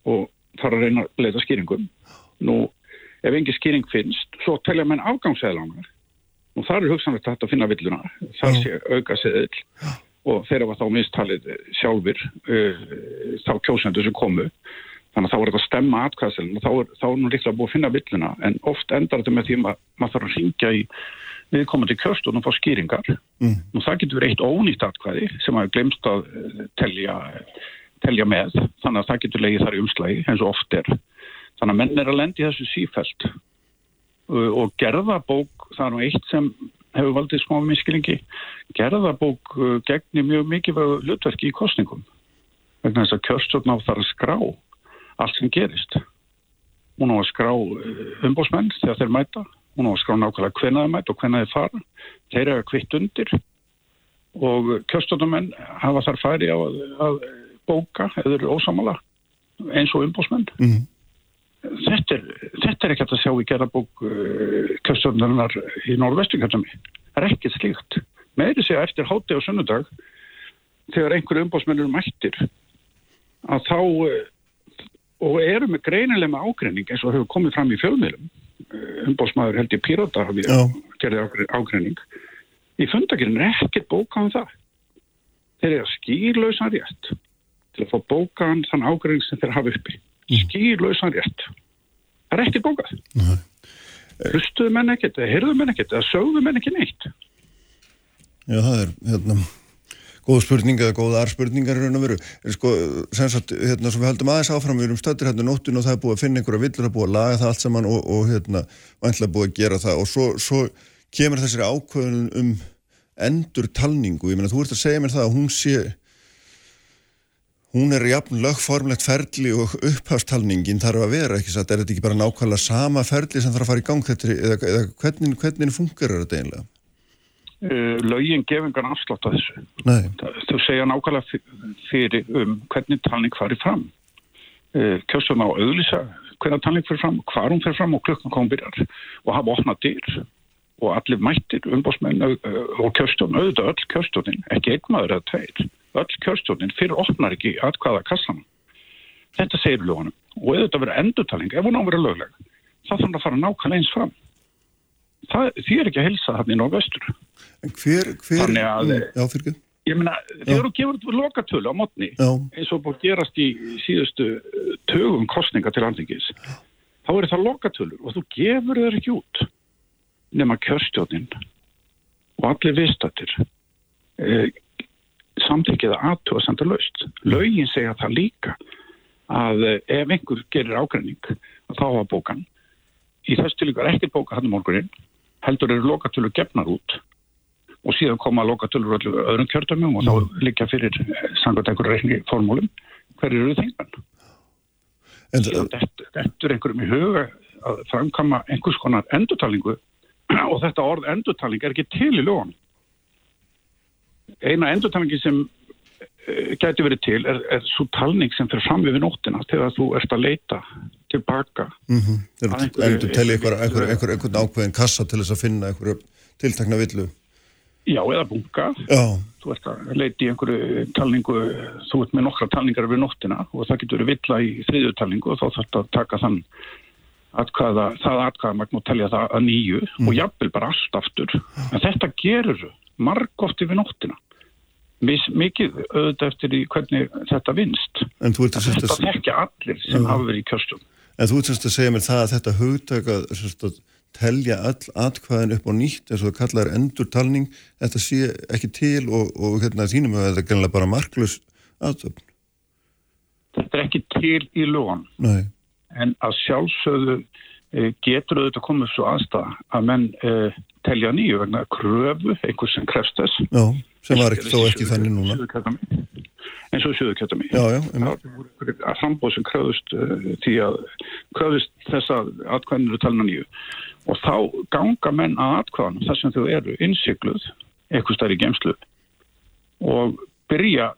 og fara að reyna að leita skýringum nú ef engi skýring finnst svo telja menn afgangsæðlanar og það er hugsanlegt að þetta finna villuna það sé auka seðil og þeirra var þá mistalið sjálfur uh, þá kjósendur sem komu. Þannig að þá er þetta að stemma atkvæðselin og þá er, þá er nú líklega búið að finna villuna. En oft endar þetta með því að maður þarf að ringja í viðkomandi kjörstunum og fá skýringar. Mm. og það getur verið eitt ónýtt atkvæði sem hafi glemst að eh, telja, telja með. Þannig að það getur legið þar í umslægi eins og oft er þannig að menn er að lendi þessu sífælt uh, og gerðabók það er nú eitt sem hefur valdið smá miskilingi gerðabók uh, gegnir mjög mikið hlutverki í kostningum vegna þess að kjörstjórn á þar að skrá allt sem gerist. Hún á að skrá umbósmenn þegar þeir mæta. Hún á að skrá nákvæmlega hvenna þeir mæta og hvenna þeir fara. Þeir eru kvitt undir. Og kjörstjórnumenn hafa þar færi á að, að bóka eða ósamala eins og umbósmenn Mhm. Þetta er, þetta er ekkert að sjá í gerðabók uh, kjörstjórnunar í norðvestingkjöldami það er ekkert slíkt. Meiri segja eftir háti og sunnudag þegar einhverju umbósmenn eru mættir að þá uh, og eru með greinilega með ágreining eins og hefur komið fram í fjölmiðlum umbósmaður held ég Pírata hafi Já. gerði ágre- ágreining. Í fundagirinn er ekkert bókað um það. Þeir eru skýrlausan rétt til að fá bókaðan þann ágreining sem þeir hafa uppi skýrlausan rétt. Það er ekkert bókað. Hlustuðu menn ekkert, eða heyrðu menn ekkert eða sögðu menn ekki neitt? Já, það er hérna góð spurning eða góðar spurningar raun og veru. En sko, sem sagt, hérna, svo við heldum aðeins áfram, við erum stöttir hérna nóttin og það er búið að finna einhverja villur, er búið að laga það allt saman og, og hérna, vantlega búið að gera það. Og svo, svo kemur þessari ákvöðun um endur talningu, ég meina, þú ert að segja mér það að hún sé hún er jafn lögformlegt ferli og upphástalningin þarf að vera, ekki satt, er þetta ekki bara nákvæmlega sama ferli sem þarf að fara í gang þetta, eða, eða hvernig, hvernig fungerar þetta einlega? uh, lögin gefingan afslátt að þessu. Nei, þau segja nákvæmlega fyrir um hvernig talning fari fram. Uh, kjóstum á auðlýsa hvernig talning fyrir fram, hvar hún fyrir fram og klukkan kom byrjar. Og hafa opnað dyr og allir mættir umbósmenn uh, og kjörstjórn, auðvitað öll kjörstjórnin ekki einn maður eða tveir öll kjörstjórnin fyrir opnar ekki atkvæða kassan þetta segir lögunum. Og auðvitað verið endurtaling ef hún á að vera lögleg. Þá þarf hann að fara nákvæmlega eins fram. Það, því er ekki að hilsa hann í norðvestur en hver, hver Þannig að- Já, fyrir ekki. Ég meina, þegar þú gefur út lokatölu á mótni, eins og búið að gerast í síðustu uh, tögum kostninga til andingis, þá eru það lokatölur og þú gefur þeir ekki út nema kjörstjónin og allir viðstættir eh, samþykkiða aðtúa senda laust. Lögin segja það líka að eh, ef einhver gerir ágræning að þá hafa bókan í þess tilíkar ekki bóka hann morgunin heldur eru lokatölur gefnar út og síðan koma lokatölur öllu öðrum kjördömmum og þá liggja fyrir sangat einhverju reikni formúlum hverju eru síðan þetta, er einhverjum í huga að framkama einhvers konar endurtalingu og þetta orð endurtaling er ekki til í lögun eina endurtalingi sem uh, gæti verið til er, er svo talning sem fyrir fram yfir nóttina þegar þú ert að leita tilbaka. Mm Að einhverju- endur telli einhver, einhver, einhver, einhvern ákveðin kassa til þess að finna einhverju tiltakna villu. Já eða bunga Já, þú ert að leita í einhverju talningu þú ert með nokkra talningar yfir nóttina og það getur verið villa í þriðju talningu og þá þarf að taka þann atkvæða, það atkvæðamagn og telja það að nýju og jafnvel bara allt aftur. En þetta gerur margótt yfir nóttina mikið auðvitað eftir í hvernig þetta vinst. En þú ert að, Þetta að, þekki allir sem hafa verið í kjörstum. en þú ert að segja mér það að þetta hugtaka að telja all atkvæðin upp á nýtt eins og það kallar endurtalning þetta sé ekki til og, og hérna þínum að þetta er gennilega bara marklus aðtöfn. Þetta er ekki til í lögun Nei, en að sjálfsögðu eh, getur auðvitað komið svo aðstæða að menn eh, telja nýju vegna kröfu, einhvers sem krefst þess. já, sem var ekki, þó ekki þannig núna. Eins og um, að frambóð sem kröðust uh, því að kröðust þess að atkvæðin eru talna nýju. Og þá ganga menn að atkvæðanum þar sem þau eru innsikluð eitthvað stær í gemslu og byrja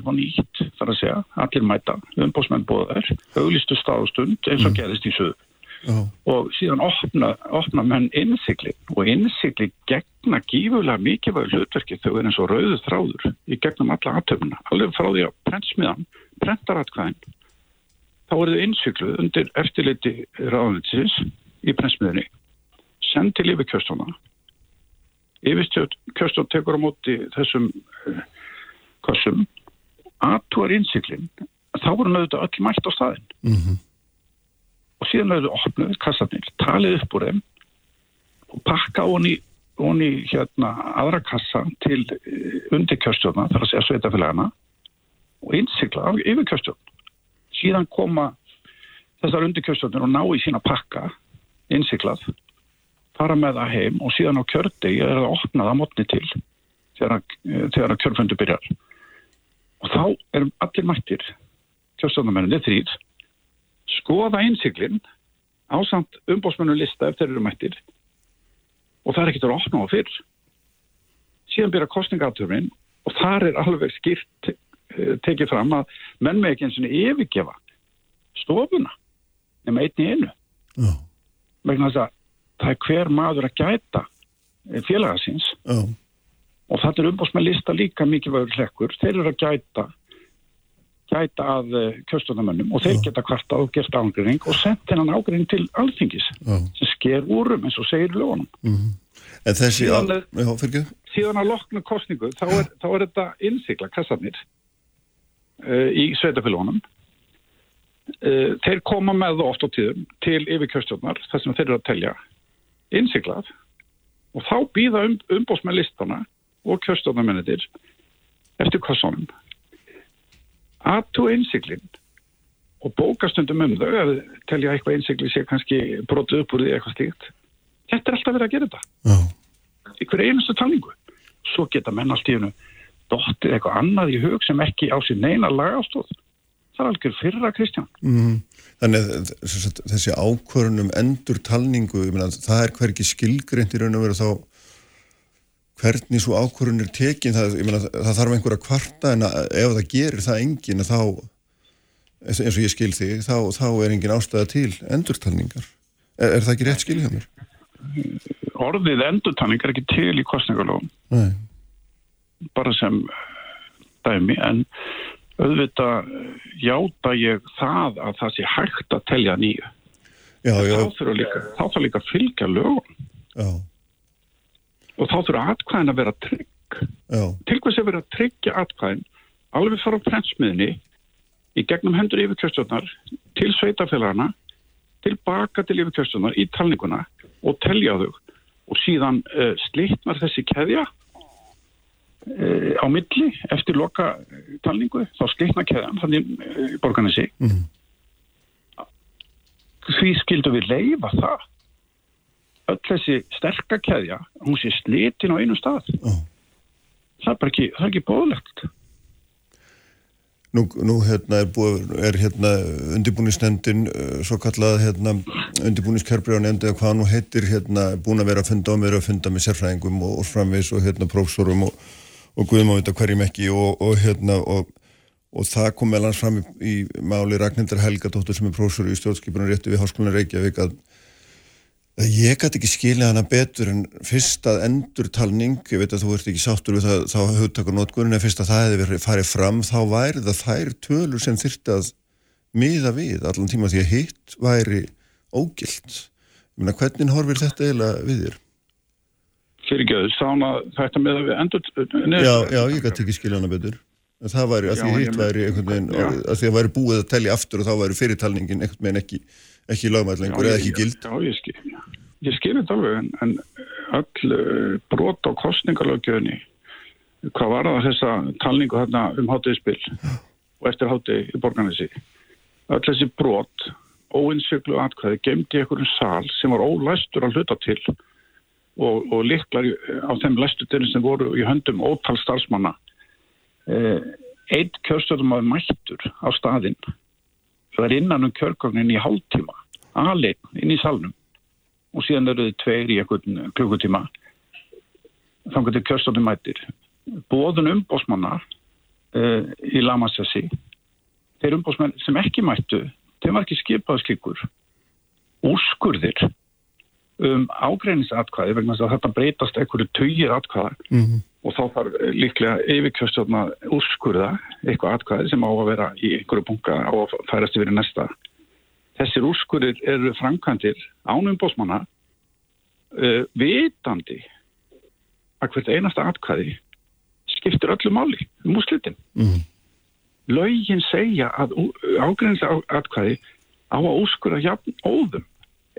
upp á nýtt þar að segja, allir mæta umbóðsmenn bóðar, auglistu stað og stund eins og gerist í söðu já, og síðan opna, opna menn innsikli og innsikli gegna gífulega mikilvæg hlutverki. Þau er eins og rauðu þráður í gegnum alla aðtöfuna, alveg frá því að prentsmiðan, prentaratkvæðin þá eru þau innsikluð undir eftirliti ráðuninsins í prentsmiðinni send til yfir kjörstóna yfir kjörstón tekur á móti þessum uh, kossum aðtúar innsiklin þá voru náttúrulega öll mætt á staðin mhm, og síðan hefur þau opnuð kassarnir, talið upp úr þeim og pakka honi, honi hérna aðra kassa til eh, undir kjörstjórna, þar að segja sveitafélagana og innsikla yfir kjörstjórn. Síðan koma þessar undir kjörstjórnir og ná í sína pakka innsiklað, fara með það heim og síðan á kjördegi er það opnað að mótni til þegar, eh, þegar kjörfundu byrjar. Og þá erum allir mættir kjörstjórnamenninni þrýr skoða innsiklinn ásamt umbósmennu lista ef þeir eru mættir. Og það er ekkert að opna á fyrr. Síðan byrja kostningaturinn og þar er alveg skýrt eh, tekið fram að menn með ekki eins og yfirgefa stofuna nema einn í einu. Já, vegna þess að það er hver maður að gæta félagasins já, og þetta er umbósmenn lista líka mikilvægur hlekkur. Þeir eru að gæta gæta að kjörstunamönnum og þeir geta kvarta og gert ágreining og sendt hennan ágreining til alþingis já, sem sker úrum eins og segir lögunum. mhm. En þessi, Síðan er- já, Síðan að loknu kostningu þá er, þá er þetta innsikla kassarnir uh, í sveitafélagunum. Uh, þeir koma með það oft á tíðum til yfir kjörstjórnar þar sem þeir eru að telja innsiklað og þá býða um, umbósmenn listana og kjörstjórnarmennitir eftir kossunum aðtú innsiklinn og bókastundum um þau að telja eitthvað innsikli sé kannski brotið upp úr því eitthvað slíkt. Þetta er alltaf verið að gera þetta í hverju einustu talningu. Svo geta menn allt í hennu dottið eitthvað annað í hug sem ekki á sér neina lagastóð. Það er algjör fyrra, Kristján. mhm. Þannig að þessi ákvörun um endur talningu, það er hverki skilgreint í raun og veru þá hvernig svo ákvörun er tekin, það, meina, það þarf einhver að kvarta en að, ef það gerir það engin þá, eins og ég skil þig, þá, þá er engin ástæða til endurtalningar. Er, er það ekki rétt skilja mér? Orðið endurtalning er ekki til í kostningalóðum, bara sem dæmi, en auðvitað játa ég það að það sé hægt að telja nýju. já, já, Þá þurfa líka, líka að fylgja lögum já, og þá þurfa atkvæðin að vera trygg. já, til hvers að vera tryggja atkvæðin? Alveg fara á prentsmiðni í gegnum hendur yfirkjörstjórnar til sveitafélagana tilbaka til yfirkjörstjórnar í talninguna og telja þau. Og síðan uh, slitnar þessi keðja uh, á milli eftir loka eh, talningu þá slitnar keðjan þannig uh, borganessi Mhm. því skildum við leifa það öll þessi sterka keðja hún sé slitin á einu stað já. það er bara ekki, er ekki bóðlegt Nú, nú hérna er, búið, er hérna undirbúnisnefndin, uh, svo kallað hérna undirbúniskerfri á nefndi eða hvað nú heitir hérna búin að vera að funda og meira að funda með sérfræðingum og, og framvegs og hérna prófsórum og, og guðum á þetta hverjum ekki og, og hérna og, og það kom meðlans fram í, í máli Ragnhildar Helgadóttur sem er prófsóru í stjórnskipunar rétti við Háskólan Reykjavík að ég gæti ekki skilja hana betur en fyrst að endurtalning, ég veit að þú ert ekki sáttur við það, þá hugtakur notkunni en fyrst að það hefði verið farið fram, þá væri það þær tölur sem þyrfti að miða við allan tíma því að hitt væri ógilt. Ég meina, hvernig horfir þetta eiginlega við þér? fyrir göðus þá að þetta með að við endur Já, já, ég gæti ekki skilja hana betur en það væri, að því hitt væri einhvern veginn, að því að væri búið að telja aftur og þá væri fyrirtalningin einhvern veginn ekki ekki lagmætt lengur eða ekki gild. Já, ég skil, ég skil þetta alveg en, en öll uh, brot á kostningalögjöfni hvað var það þessa talningu hérna um hátíðspil og eftir hátíð í borgarnesi? Öll þessi brot óinsjöklu atkvæði gemdi einhverjum sal sem var ólæstur að hluta til og, og liklar í- á þeim læstutirinn sem voru í höndum ótal starfsmanna. Eh, eitt kjörstjórnum að mættur á staðinn það er innan um kjörgagnin í hálftíma aðlein inn í salnum og síðan eru þið tveir í einhvern klukkutíma þannig að kjörstjórnum mættir bóðun umbósmanna uh, í Lamassassi þeir umbósmenn sem ekki mættu þeim var ekki skipað slíkur úrskurðir um ágreiningsatkvæði vegna að þetta breytast einhverju tugir atkvæða Mhm. Og þá þarf eh, líklega yfirkjörstjórn að úrskurða eitthvað atkvæði sem á að vera í einhverju bunga að færast yfir í næsta. Þessir úrskurðir eru framkvæmdir ánum bósmanna uh, vitandi að hvert einasta atkvæði skiptir öllu máli um úrslitin. Mhm. Lögin segja að ágreiningsatkvæði á að úrskurða jafn óðum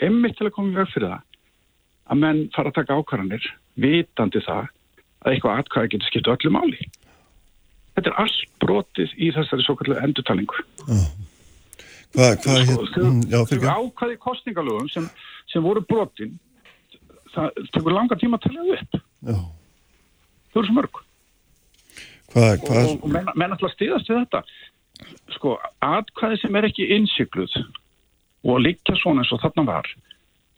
emmitt til að koma í veg fyrir það að menn fara að taka ákvarðanir vitandi það að eitthvað atkvæði getur skipt öllu máli. Þetta er allt brotið í þessari svo kallu endurtalingu. Hvað, hvað, Sko, hér, þau, mm, já, þau fyrir ákvæði kostningalögum sem, sem voru brotin, það tekur langa tíma að telja upp. Já, Þau eru svo mörg. hvað, hvað, og, og menn, menn alltaf stiðast við þetta. Sko, atkvæði sem er ekki innsikluð og liggja svona eins og þarna var,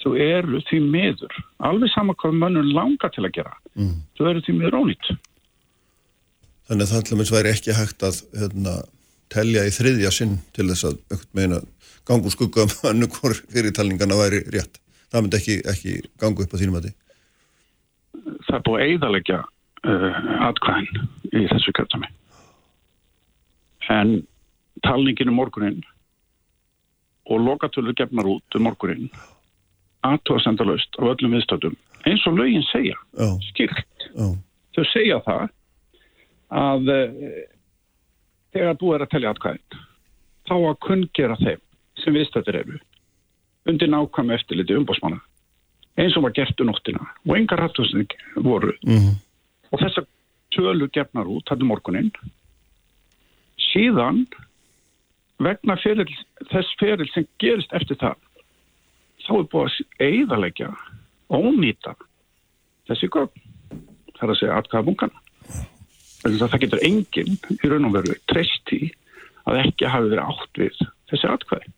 þau eru því miður, alveg sama hvað mönnum langar til að gera, mm. þau eru því miður ónýtt. þannig að það allaveg væri ekki hægt að hérna, telja í þriðja sinn til þess að meina gangu skugga um annu hvort fyrirtalningana væri rétt. Það myndi ekki, ekki gangu upp á þínum að því. það er búið að eigðalegja uh, atkvæðin í þessu kjöldami. En talningin um morgunin og lokatölur gefnar út um morgunin aðtóða sendalaust af öllum viðstöldum eins og lögin segja, Já, skýrt. já, Þau segja það að uh, þegar búið er að telja atkvæðin þá að kunngera þeim sem viðstöldur eru undir nákvæm eftirliti umbósmanna eins og var gert um nóttina og engar hattusning voru mm. og þessar tölur gefnar út þetta morgunin síðan vegna feril, þess feril sem gerist eftir það þá er búið að eigðalegja ónýta þessi gögn það er að segja atkvæðabungana þannig að það getur enginn í raun og veru treyst í að ekki hafi verið átt við þessi atkvæði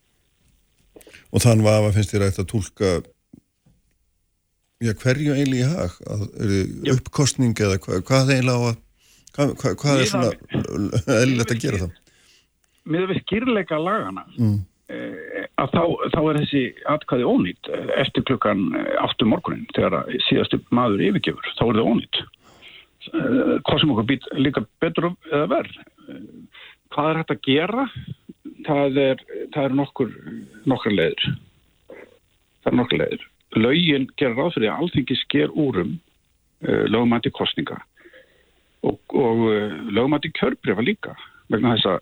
Og þann var að finnst þér að tólka já, hverju eiginlega í hag? Að, uppkostning eða hvað, hvað eiginlega á að hvað, hvað, hvað er svona eðlilegt að gera það? með við skýrleika lagana Mm. eh, að þá, þá er þessi atkvæði ónýtt eh, eftir klukkan eh, áttu morgunin þegar síðastu maður yfirgefur, þá er það ónýtt Eh, hvað sem okkur být líka betur eða verð hvað er hægt að gera? Það er, það er nokkur nokkur leiður það er nokkur leiður lögin gera ráð fyrir að alþingi sker úrum uh, lögumætti kostninga og, og uh, lögumætti kjörbrefa líka vegna þess að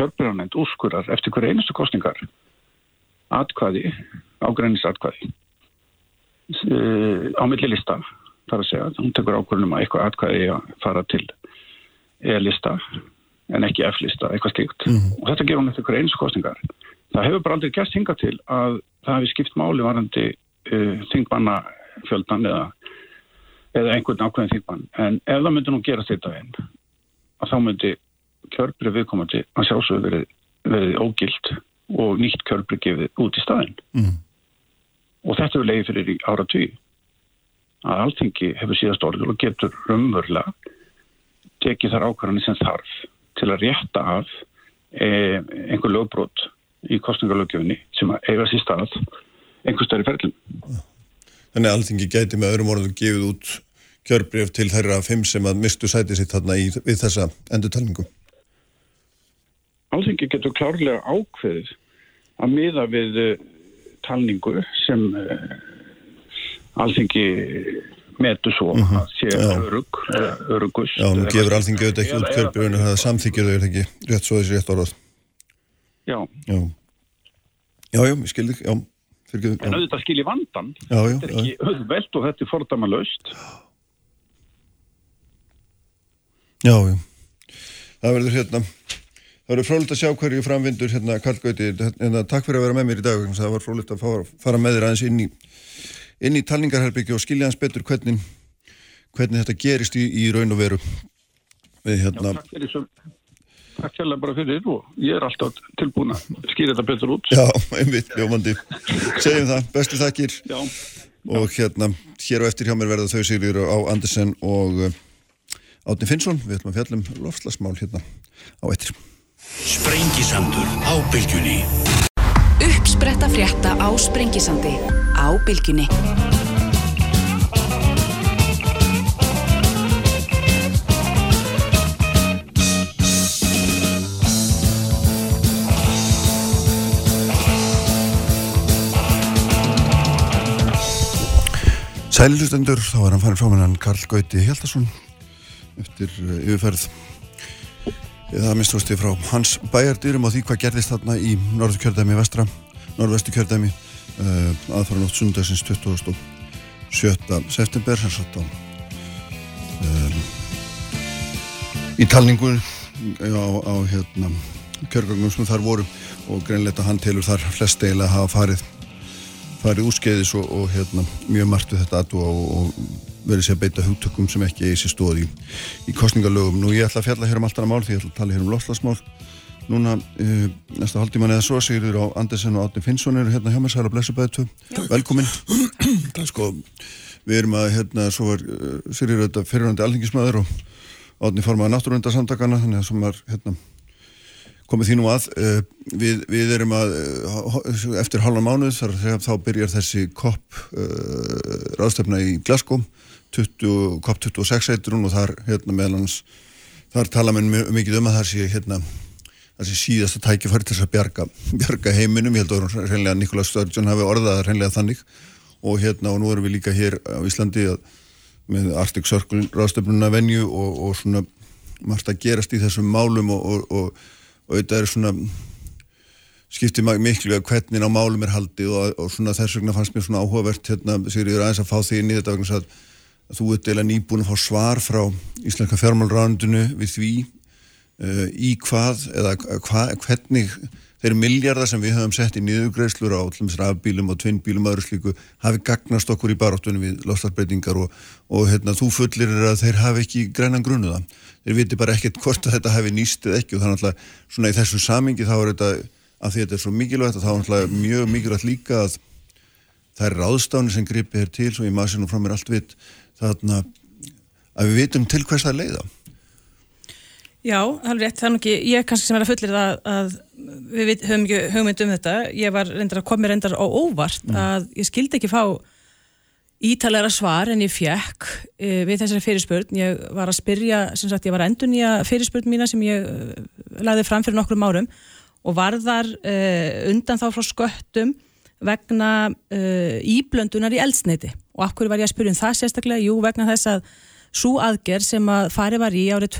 kjörbrefanend úrskurar eftir hverju einustu kostningar atkvæði, ágrænisatkvæði uh, á milli lista þar að segja, hún tekur ákvörðunum að eitthvað atkvæði að fara til E-lista en ekki F-lista, eitthvað slíkt. Og þetta gerur hún eftir hverju einustu kostningar það hefur bara aldrei gert hinga til að það hefði skipt máli varandi uh, þingmanna fjöldan eða, eða einhvern ákveðin þingmann. En ef það myndi nú gera þetta einn að þá myndi kjörbrið viðkomandi að sjálfsögðu verið, verið ógilt og nýtt kjörbrið gefið út í staðinn Mm. og þetta hefur leiði fyrir ára að alltingi hefur síðast orður og getur raunverulega tekið þar ákvarðanir sem þarf til að rétta af e, einhver lögbrot í kostningalögjöfni sem að eiga sér stað einhver stær í ferlum. Þannig að alþingi gæti með öðrum orðum gefið út kjörbreyf til þeirra fimm sem að mistu sæti sitt þarna í, við þessa endurtalningu. Alþingi getur klárlega ákveðið að miða við uh, talningu sem uh, alþingi metu svo að sé Mhm. Já. örug, örugust. Já, nú gefur alþingi auðvitað ekki út kjörbjörnu það samþykir þau ekki rétt svo þessi rétt orðað. Já, Já, já, já, ég skildi, já, fyrir en auðvitað skilji vandan. Já, já, Þetta er ekki auðvelt og þetta er fordæma laust. Já, já. Það verður hérna, það verður frólitt að sjá hverju framvindur hérna Karl Gauti, hérna, takk fyrir að vera með mér í dag, það var frólitt að fara, fara með þér aðeins inn í, inn í talningarherbyggju og skilja hans betur hvernig, hvernig þetta gerist í, í raun og veru. Við Já, hérna, takk fyrir svo. Takk hérlega bara fyrir og ég er alltaf tilbúin að skýra þetta betur út. já, einmitt, ljómandi. Segjum það, bestu þakkir. Já. og hérna, hér og eftir hjá mér verða þau Sigurður á Andersen og uh, Átni Finnsson, við ætlum að fjallum lofslagsmál hérna á eftir. Sprengisandur á bylgjunni. Uppspretta frétta á Sprengisandi. Á Bylgjunni. Sælilustendur, þá er hann farin frá mennan Karl Gauti Hjaldarsson eftir uh, yfirferð eða minnstústi frá hans bæjardýrum og því hvað gerðist þarna í norðu kjördæmi vestra, norðvestu kjördæmi uh, aðfara nótt sundagsins 27. september sem satt á um, í talningun á, á hérna kjörgöngum sem þar voru og greinleita hann telur þar flest eiginlega hafa farið farið úrskeiðis og, og hérna, mjög margt við þetta aðtúa og, og verið sér að beita hugtökum sem ekki eigi sér stóð í, í kostningalögum. Nú ég ætla að fjalla hér um allt annað mál því ég ætla að tala hér um lofslagsmál. Núna, uh, næsta haldtíman eða svo, Sigurður á Andersen og Átni Finnsson eru hérna hjá mér, særa blessu bæðu tvö. Velkomin. sko, við erum að, hérna, svo var uh, Sigurður þetta fyrirhandi alþingismæður og Átni formaði náttúrundarsamtakana, þannig að sem var, hérna, komið nú að uh, við, við erum að uh, eftir halvan mánuð þar þegar þá byrjar þessi COP uh, ráðstöfna í Glasgow 20, COP 26 heitur hún og þar hérna meðal hans þar tala mjög mikið um að það sé hérna það sé síðasta tækifæri til þess að bjarga, bjarga heiminum, ég held að reynlega Nikola Sturgeon hafi orðað reynlega þannig. Og hérna og nú erum við líka hér á Íslandi að, með Arctic Circle ráðstöfnuna venju og, og svona margt að gerast í þessum málum og, og, og og þetta er svona skiptir ma- miklu að hvernig á málum er haldið og, og svona þess vegna fannst mér svona áhugavert hérna, Sigriður aðeins að fá því inn í þetta vegna að, að þú ert eða nýbúin að fá svar frá Íslenska fjármálránundinu við því uh, í hvað eða hva, hvernig þeir miljardar sem við höfum sett í niðurgreislur á allum rafbílum og tvinnbílum og öðru slíku hafi gagnast okkur í baráttunum við lofstafbreytingar og, og hérna, þú fullir að þeir hafi ekki grænan grunuða þeir viti bara ekkert hvort að þetta hafi nýst eða ekki og þannig að svona í þessu samingi þá er þetta að því þetta er svo mikilvægt að þá er mjög mikilvægt líka að það er ráðstáni sem gripið er til svo ég maður sér nú frá mér allt vitt þarna að við vitum til hvers það leiða Já, það er rétt, það er nú ekki, ég er kannski sem er að fullir að, að við vit- höfum ekki hugmynd um þetta, ég var reyndar að mér reyndar á óvart að ég skildi ekki fá ítalega svar en ég fekk e, við þessari fyrirspurn, ég var að spyrja, sem sagt ég var að endur nýja fyrirspurn mína sem ég e, lagði fram fyrir nokkrum árum og varðar e, undan þá frá sköttum vegna íblöndunar í eldsneiti og hverju var ég að spyrja um það sérstaklega, jú vegna þess að svo aðgerð sem að farið var í árið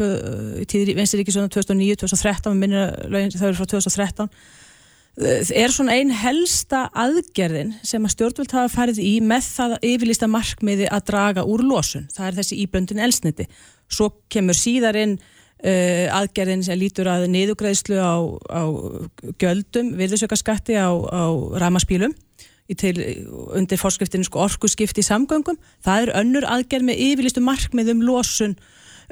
Ríkisjóðan 2009-2013 minnir lögin þau eru frá 2013 eh, er svona ein helsta aðgerðin sem að stjórnvöld hafa farið í með það yfirlista markmiði að draga úr losun. Það er þessi íblöndin elsniti. Svo kemur síðar inn uh, aðgerðin sem lítur að niðugreðslu á, á gjöldum, virðisökaskatti á, á ramaspílum til, undir fórskriftin sko, orkuskipti í samgöngum. Það er önnur aðgerð með yfirlistu markmið um losun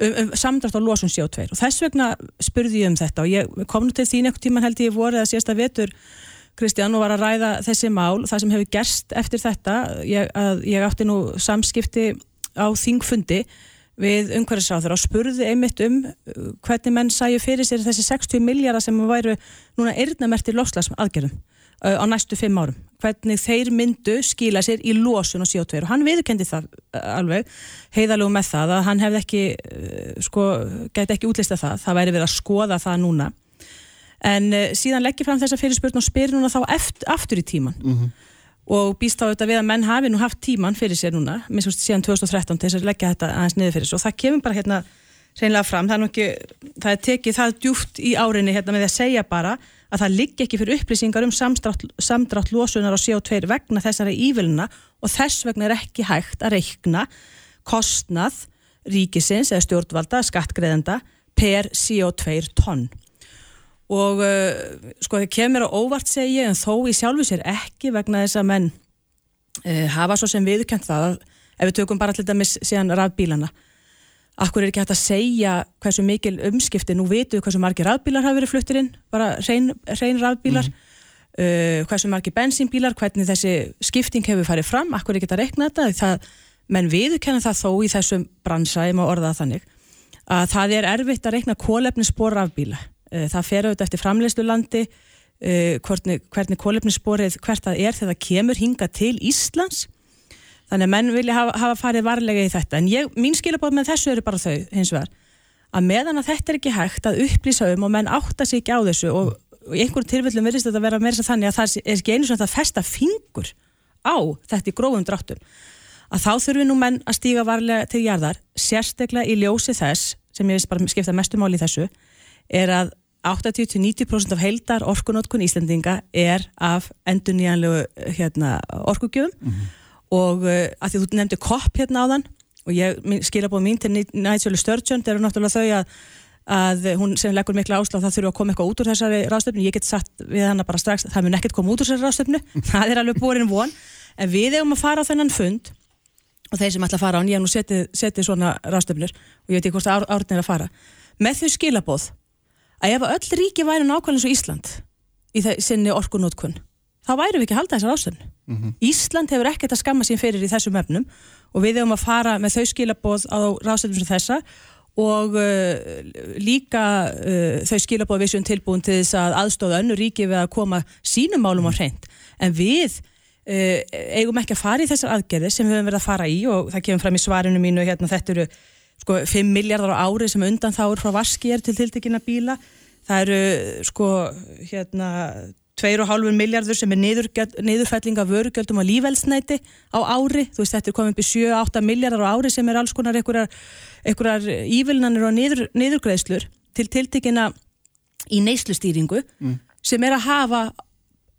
um, um, samdrátt á losun CO2 og þess vegna spurði ég um þetta og ég kom nú til þín eitthvað tíman held ég voru eða síðasta vetur Kristján og var að ræða þessi mál það sem hefur gerst eftir þetta. Ég, að, ég átti nú samskipti á þingfundi við umhverfisráður og spurði einmitt um uh, hvernig menn sæju fyrir sér þessi 60 miljardar sem væru núna eirnamertir lofslagsmaðgerðum uh, á næstu fimm árum hvernig þeir myndu skila sér í losun og CO2 og hann viðkendi það uh, alveg heiðalegu með það að hann hefði ekki uh, sko, gæti ekki útlista það. Það væri verið að skoða það núna. En uh, síðan leggir fram þessa fyrirspurn og spyr núna þá eftir, aftur í tíman og býst þá auðvitað við að menn hafi nú haft tíman fyrir sér núna, minnst síðan 2013 til þess að leggja þetta aðeins niður fyrir og það kemur bara hérna reynilega fram, það er ekki það er tekið það djúft í árinni hérna með að segja bara að það liggi ekki fyrir upplýsingar um samdrátt, samdrátt losunar og CO2 vegna þessari íviluna og þess vegna er ekki hægt að reikna kostnað ríkisins eða stjórnvalda, skattgreðenda per CO2 tonn. Og uh, sko það kemur á óvart segja en þó í sjálfu sér ekki vegna þess að menn uh, hafa svo sem viðkjönd það að ef við tökum bara til dæmis síðan rafbílana Akkur er ekki hægt að segja hversu mikil umskipti, nú veitum við hversu margir rafbílar hafa verið fluttir inn, bara reyn, reyn rafbílar, mm. uh, hversu margir bensínbílar, hvernig þessi skipting hefur farið fram, akkur er ekki að rekna þetta, það, menn viðkenna það þó í þessum bransa, ég má orða það þannig, að það er erfitt að rekna kólefnisspor rafbíla. Uh, það fer auðvitað eftir framleyslu landi, uh, hvernig, hvernig kólefnissporið, hvert það er þegar það kemur hinga til Íslands, Þannig að menn vilja hafa, hafa farið varlega í þetta. En ég, mín skilabóð með þessu eru bara þau, hins vegar, að meðan að þetta er ekki hægt að upplýsa um og menn átta sig ekki á þessu og, og í einhverjum tilfellum verðist þetta að vera meira svo þannig að það er ekki einu svona að festa fingur á þetta í grófum dráttum. Að þá þurfum nú menn að stíga varlega til jarðar, sérstaklega í ljósi þess, sem ég veist bara skipta mestumáli í þessu, er að 80-90% af heildar orkunótkun Íslandinga er af endur nýjanlegu hérna, orkugjöfum mm -hmm og uh, að því þú nefndi kopp hérna á þann og ég skilja búið mín til Nigel Sturgeon, það eru náttúrulega þau að, að hún sem leggur miklu ásláð það þurfa að koma eitthvað út úr þessari ráðstöfnu ég get sagt við hana bara strax, það mun ekkert koma út úr þessari ráðstöfnu, það er alveg búin von. En við eigum að fara á þennan fund og þeir sem ætla að fara á hann, ég nú setið, setið svona ráðstöfnur og ég veit ekki hvort ár, árið er að fara. Með þau skilabóð að ef öll ríki væri nákvæmlega eins og Ísland í þá væru við ekki að halda þessar ástöfnu Mm -hmm. Ísland hefur ekkert að skamma sín fyrir í þessum öfnum og við hefum að fara með þau skilaboð á ráðstöldum sem þessa og uh, líka uh, þau skilaboð við séum tilbúin til þess að aðstóða önnu ríki við að koma sínum málum á hreint en við uh, eigum ekki að fara í þessar aðgerði sem við höfum verið að fara í og það kemur fram í svarinu mínu hérna þetta eru sko 5 miljardar á ári sem undan þá er frá vaski er til tiltekina bíla það eru sko hérna 2,5 miljardur sem er niðurfælling af vörugjöldum og lífelsnæti á ári, þú veist þetta er komið upp í 7-8 miljardar á ári sem er alls konar einhverjar ívilnanir og niður, niðurgreðslur til tiltekina í neyslustýringu mm. sem er að hafa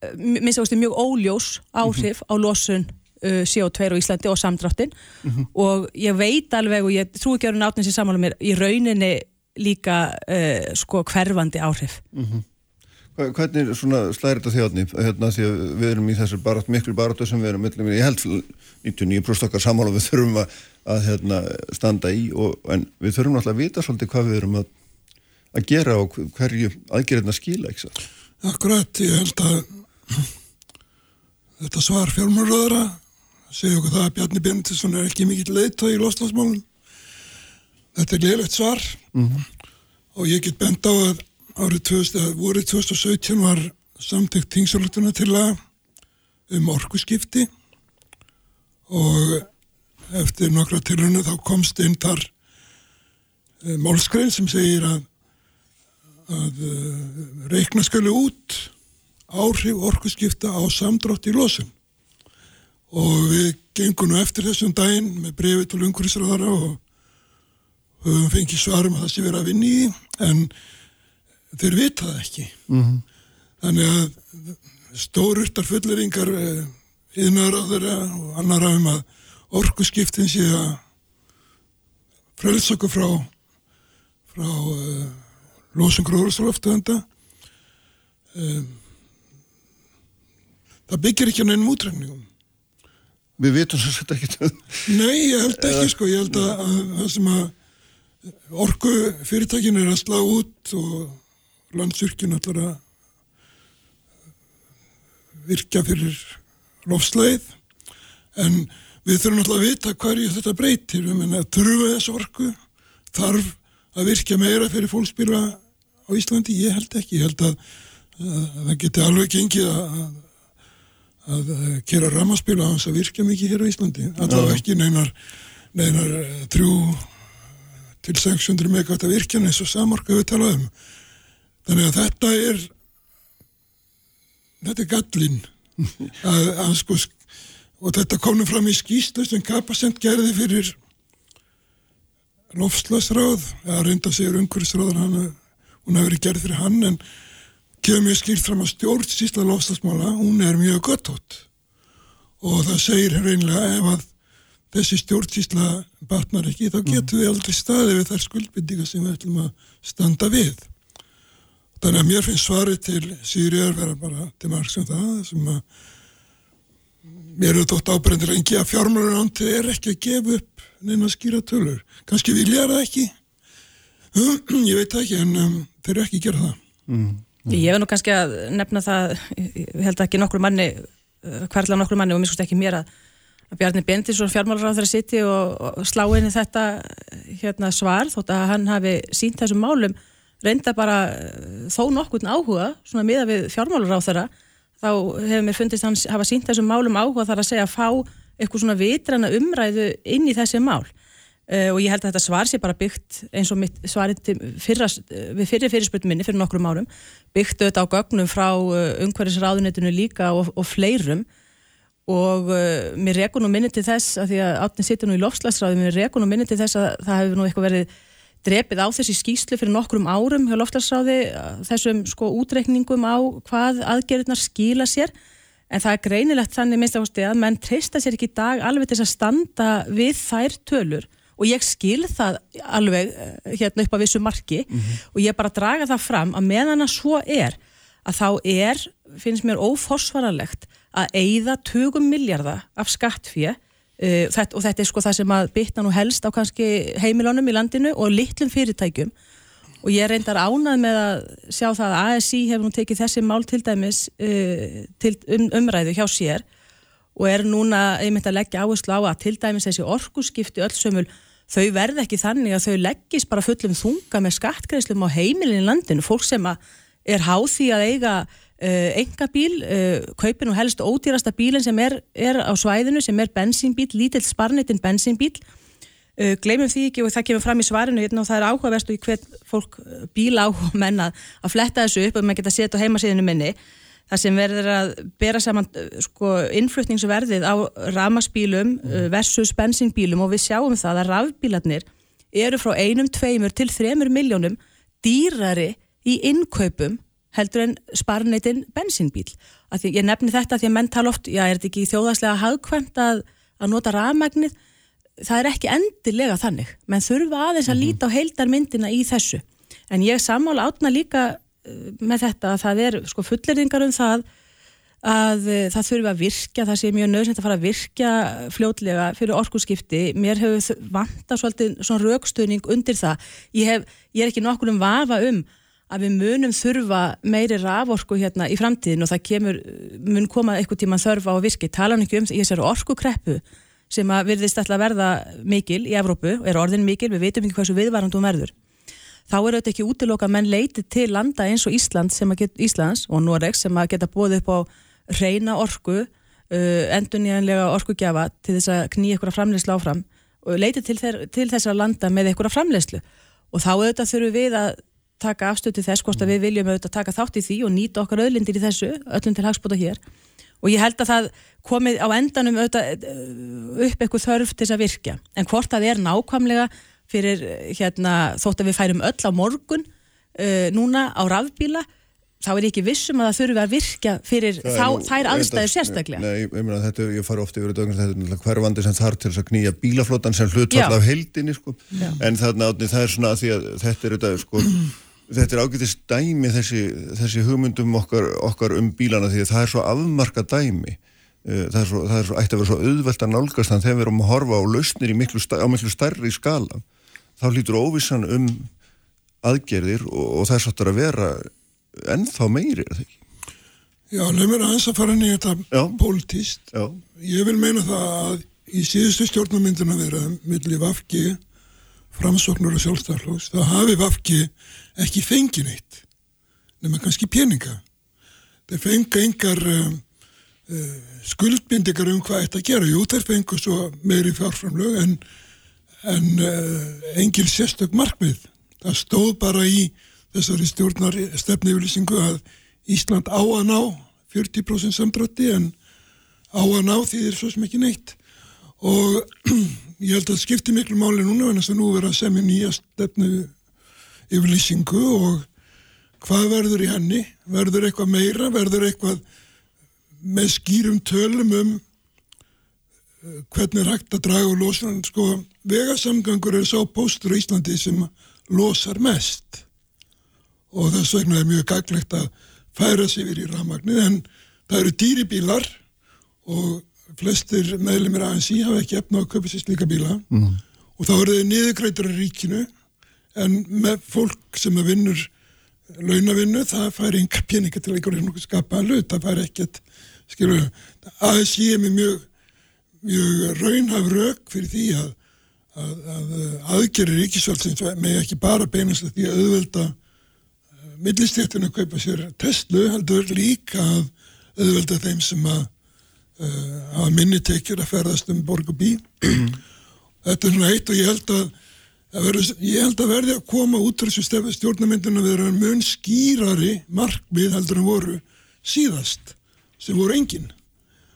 eh, minnst mjög óljós áhrif mm -hmm. á losun uh, CO2 og Íslandi og samdráttin mm -hmm. og ég veit alveg og ég trú ekki að vera náttúrulega sem samála mér í rauninni líka uh, sko hverfandi áhrif -hmm. Hvernig slæðir þetta þjóðni hérna, því að við erum í þessu barat, miklu baratu sem við erum millum, ég held 99% okkar samála við þurfum að, að hérna, standa í og, en við þurfum alltaf að vita svolítið hvað við erum að, að gera og hverju aðgerðina skila ekki svo. Akkurat, ég held að þetta svar fjármjörðara segja okkur það að Bjarni Bendisson er ekki mikill leita í loslasmálun þetta er leilegt svar mm -hmm. og ég get benda á að 2000, voru 2017 var samtækt tingsálutuna til að um orkuskipti og eftir nokkra tilhörnu þá komst einn þar e, málskrein sem segir að, að e, reikna skali út áhrif orkuskipta á samdrátt í losun. Og við gengum nú eftir þessum daginn með brefið til umhverfisraðara og höfum fengið svarum að það sé verið að vinni í en þeir vita það ekki. Mm -hmm. þannig að stórurtar fulleringar yðnar á þeirra og annar af um að orkuskiptin sé að frelsa okkur frá frá uh, losum gróðursloftu enda um, það byggir ekki á nefnum útrækningum Við vitum svo sett ekki Nei, ég held ekki sko, ég held að það sem að orku fyrirtækin er að slá út og landsyrkjun allar að virka fyrir lofsleið en við þurfum alltaf að vita hverju þetta breytir. Við menna að þurfa þessu orku? Þarf að virka meira fyrir fólksbyrja á Íslandi, ég held ekki. Ég held að, að það geti alveg gengið að, að, að kera ramaspila á þess að virka mikið hér á Íslandi, allavega ekki neinar neinar þrjú til 600 megawatt að virkja eins og samarka við talaðum þannig að þetta er þetta er gallin að, að sko og þetta komum fram í skýslu sem Kapasend gerði fyrir lofslagsráð eða reynda sér umhverfisráðan hún hefur verið gerð fyrir hann en kemur mjög skýrt fram að stjórnsýsla lofslagsmála, hún er mjög göttótt og það segir reynilega ef að þessi stjórnsýsla batnar ekki, þá getur við aldrei staði við þær skuldbindingar sem við ætlum að standa við. Þannig að mér finnst svarið til Sýriðar vera bara til marg sem það sem að mér eru þótt ábrendur engi að fjármjörður ántið er ekki að gefa upp neina skýra tölur. Kanski vilja það ekki, ég veit það ekki en um, þeir eru ekki að gera það. Mm. Ég hef nú kannski að nefna það, ég held ekki nokkur manni, hverlega nokkur manni og mér skust ekki mér að að Bjarni Bendis og þeirra sitti og, og slá inn í þetta hérna, svar þótt að hann hafi sínt þessum málum reynda bara eh, þó nokkurn áhuga svona miða við fjármálar á þeirra þá hefur mér fundist hans hafa sínt þessum málum áhuga þar að segja að fá eitthvað svona vitrana umræðu inn í þessi mál. Uh, og ég held að þetta svar sé bara byggt eins og mitt svarið fyrra, við fyrir fyrirspöldum minni fyrir nokkrum árum byggt auðvitað á gögnum frá umhverfisráðunitinu líka og, og fleirum. Og uh, mér rekur nú minni til þess að því að áttin sittur nú í lofslagsráði mér rekur nú minni til þess að það hefur nú eitthvað verið drepið á þessi skýslu fyrir nokkrum árum hjá lofslagsráði þessum sko útreikningum á hvað aðgerðnar skýla sér. En það er greinilegt þannig minnst ástu að menn treysta sér ekki í dag alveg til að standa við þær tölur. Og ég skil það alveg uh, hérna upp á vissu marki. Mm -hmm. og ég bara draga það fram að meðan að svo er að þá er, finnst mér óforsvaralegt að eigða 20 miljardar af skattfíja uh, þetta, og þetta er sko það sem að bytna nú helst á kannski heimilónum í landinu og litlum fyrirtækjum. Og ég reyndar ánað með að sjá það að ASI hefur nú tekið þessi mál til dæmis uh, til um, umræðu hjá sér og er núna einmitt að leggja áherslu á að til dæmis þessi orkuskipti öll sömul þau verð ekki þannig að þau leggist bara fullum þunga með skattgreðslum á heimilin í landinu, fólk sem er háð því að eiga enga bíl, uh, kaupin og helst ódýrasta bílinn sem er, er á svæðinu sem er bensínbíl, lítill sparnitinn bensínbíl uh, gleymum því ekki og það kemur fram í svarinu hérna, og það er áhugaverst og í hvert fólk bíl á menna að fletta þessu upp og maður geta setja á heimasíðinu minni. Það sem verður að bera saman sko, innflutningsverðið á ramaspílum versus bensínbílum og við sjáum það að rafbílarnir eru frá einum, tveimur til þremur miljónum dýrari í innkaupum heldur en sparneitin bensínbíl. Ég nefni þetta því að menn tala oft, já er þetta ekki þjóðaslega hagkvæmt að, að nota rafmagnir? Það er ekki endilega þannig, menn þurfa aðeins að mhm. líta á heildarmyndina í þessu. En ég sammála átna líka uh, með þetta að það er sko fulleringar um það að uh, það þurfa að virkja, það sé mjög nöðsynnt að fara að virkja fljótlega fyrir orkuskipti. Mér hefur vanta svolítið svona raukstöðning undir það. Ég, hef, ég er ekki nokkur um vafa um að við munum þurfa meiri raforku hérna í framtíðin og það kemur, mun koma eitthvað tíma þörfa á virki, tala hann ekki um þessari orkukreppu sem að virðist alltaf verða mikil í Evrópu, er orðin mikil, við veitum ekki hversu viðvarandum verður. Þá er auðvitað ekki útiloka menn leitið til landa eins og Ísland get, Íslands og Noregs sem að geta bóðið upp á reyna orku, uh, enduníðanlega orkugjafa til þess að knýja ykkur að framleyslu áfram og leitið til, til þessar landa með ykkur að framleyslu og þá auðvitað þurfum við að taka afstötu þess hvort að við viljum auðvitað taka þátt í því og nýta okkar öðlindir í þessu, öllum til hagspóta hér. Og ég held að það komið á endanum auðvitað eh, upp eitthvað þörf til þess að virka, en hvort það er nákvæmlega fyrir hérna þótt að við færum öll á morgun uh, núna á rafbíla þá er ekki vissum að það þurfi að virka fyrir það þá, þær aðstæður sérstaklega. Nei, ég meina þetta, ég fari ofti yfir þetta þetta er hverfandi sem þarf til að knýja bílaflótan sem hlutfall af heldinni sko. en þarna, það er svona að því að þetta er þetta sko Þetta er ágætist dæmi þessi, þessi hugmyndum okkar, okkar um bílana því að það er svo afmarka dæmi. Eh, það er svo, það er svo, ætti að vera svo auðvelt að nálgast þannig að þegar við erum að horfa á lausnir miklu, á miklu starri skala þá hlýtur óvissan um aðgerðir og, og það er svolítið að vera ennþá meiri, er það ekki? Já, leið mér aðeins að fara inn í þetta politíst. Ég vil meina það að í síðustu stjórnumynduna vera millir Vafki framsóknur og sjálfstæðarflóks þá hafi Vafki ekki fengið neitt nema kannski peninga. Þeir fengi engar uh, uh, skuldbindingar um hvað þetta gera. Jú þeir fengu svo meiri fjárframlög en, en uh, engil sérstök markmið. Það stóð bara í þessari stjórnar stefnifylýsingu að Ísland á að ná 40% samdrætti en á að ná því þeir svo sem ekki neitt. Og ég held að skipti miklu máli núna en þess að nú vera að semja nýja stefnu yfirlýsingu og hvað verður í henni? Verður eitthvað meira, verður eitthvað með skýrum tölum um eh, hvernig er hægt að draga úr losun? Sko vegasamgangur er sá póstur í Íslandi sem losar mest. Og þess vegna er mjög gaglegt að færa sig yfir í rafmagnir en það eru dýribílar og flestir meðlumir ANC hafa ekki efna á að köpa sér slíka bíla mm. og þá eru þau niðurgreitur af ríkinu en með fólk sem að vinnur launavinnu, það fær einhver peninga til nokkuð skapaðan hlut, það fær ekkert skilur, aðeins ég er með mjög, mjög raunhaf rauk fyrir því að, að, að aðgerir ríkisvöldsins með ekki bara beinast því að auðvelda uh, millistéttinu að kaupa sér Tesla, heldur líka að auðvelda þeim sem að hafa minni tekjur að ferðast um borg og bí. Þetta er svona eitt og ég held að Verður, ég held að verði að koma út þessu stjórnamyndinu að vera mun skýrari markmið heldur en voru síðast sem voru engin.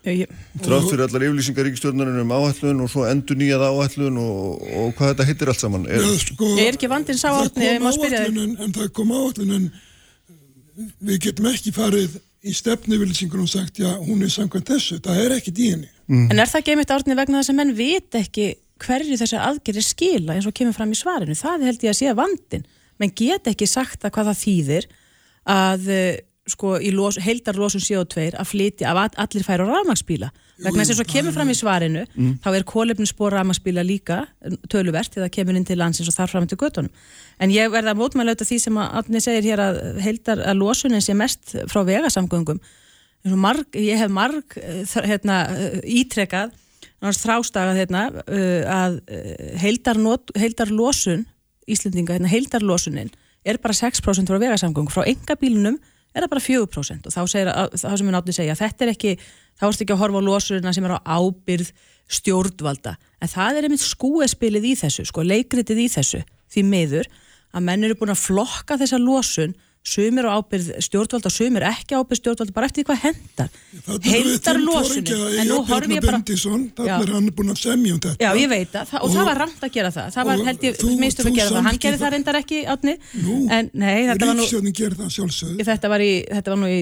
Trátt fyrir allar yflýsingar ríkistjórnarinn um áhællun og svo endur nýjað áhællun og, og hvað þetta hittir allt saman er, ja, sko, er ekki vandin sá áhællun en, en það kom áhællun en við getum ekki farið í stefnivilisingur og sagt já hún er samkvæmt þessu, það er ekkit í henni. Mm. En er það ekki einmitt árni vegna þess að menn vit ekki hverju þessar aðgerir skila eins og kemur fram í svarinu, það held ég að sé að vandin menn get ekki sagt að hvað það þýðir að eh, sko í heildarlósun CO2 að flytja af allir færa rafmagsbíla vegna þess að kemur fram í svarinu mm. þá er kólefninsbór rafmagsbíla líka töluvert eða kemur inn til landsins og þar fram til göttunum en ég verða að mótmæla auðvitað því sem að Átni segir hér að heildar að lósunin sé mest frá vegasamgöngum. Marg, ég hef marg eh, hérna, eh, ítrekað þrástagað hérna, uh, að heildar, heildar losun Íslendinga, hérna, heildarlosunin er bara 6% frá vegasamgöng frá enga bílunum er það bara 4% og þá, segir, þá sem við náttúrulega segja þetta er ekki, þá erst ekki að horfa á losunina sem er á ábyrð stjórnvalda. En það er einmitt skúespilið í þessu sko leikritið í þessu því meður að menn eru búin að flokka þessa losun sumir á ábyrð stjórnvald og sumir ekki ábyrð stjórnvald bara eftir hvað hendar hendar losunni en nú horfum ég bara þannig er hann búin að semja um þetta. Já ég veit það. Og, og það var ramt að gera það. Það var held ég mistum að gera það. Hann gerði það reyndar ekki átni en nei þetta var nú þetta var, í, þetta var nú í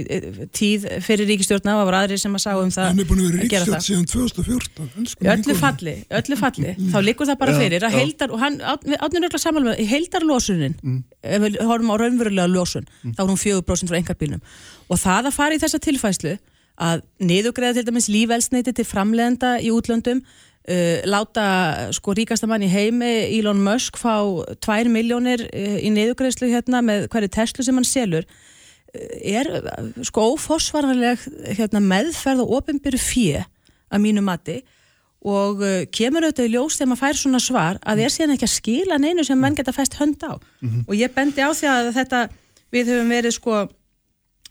tíð fyrir ríkistjórna og það var aðri sem að sá um það hann er búin að vera ríkistjórn síðan 2014 öllu falli, öllu falli mm. þá likur það bara fyrir að heldar og hann mm. þá er hún 4% frá engarbílnum og það að fara í þessa tilfæslu að niðugreða til dæmis lífelsneiti til framlegenda í útlöndum uh, láta sko ríkasta mann í heimi Elon Musk fá 2 miljónir uh, í niðugreðslu hérna með hverju Tesla sem hann selur uh, er sko óforsvarðanleg hérna, meðferð og ofinbyrju fjö að mínu mati og uh, kemur auðvitað í ljós þegar maður fær svona svar að það er síðan ekki að skila neinu sem mann geta fæst hönd á mm -hmm. og ég bendi á því að þetta við höfum verið sko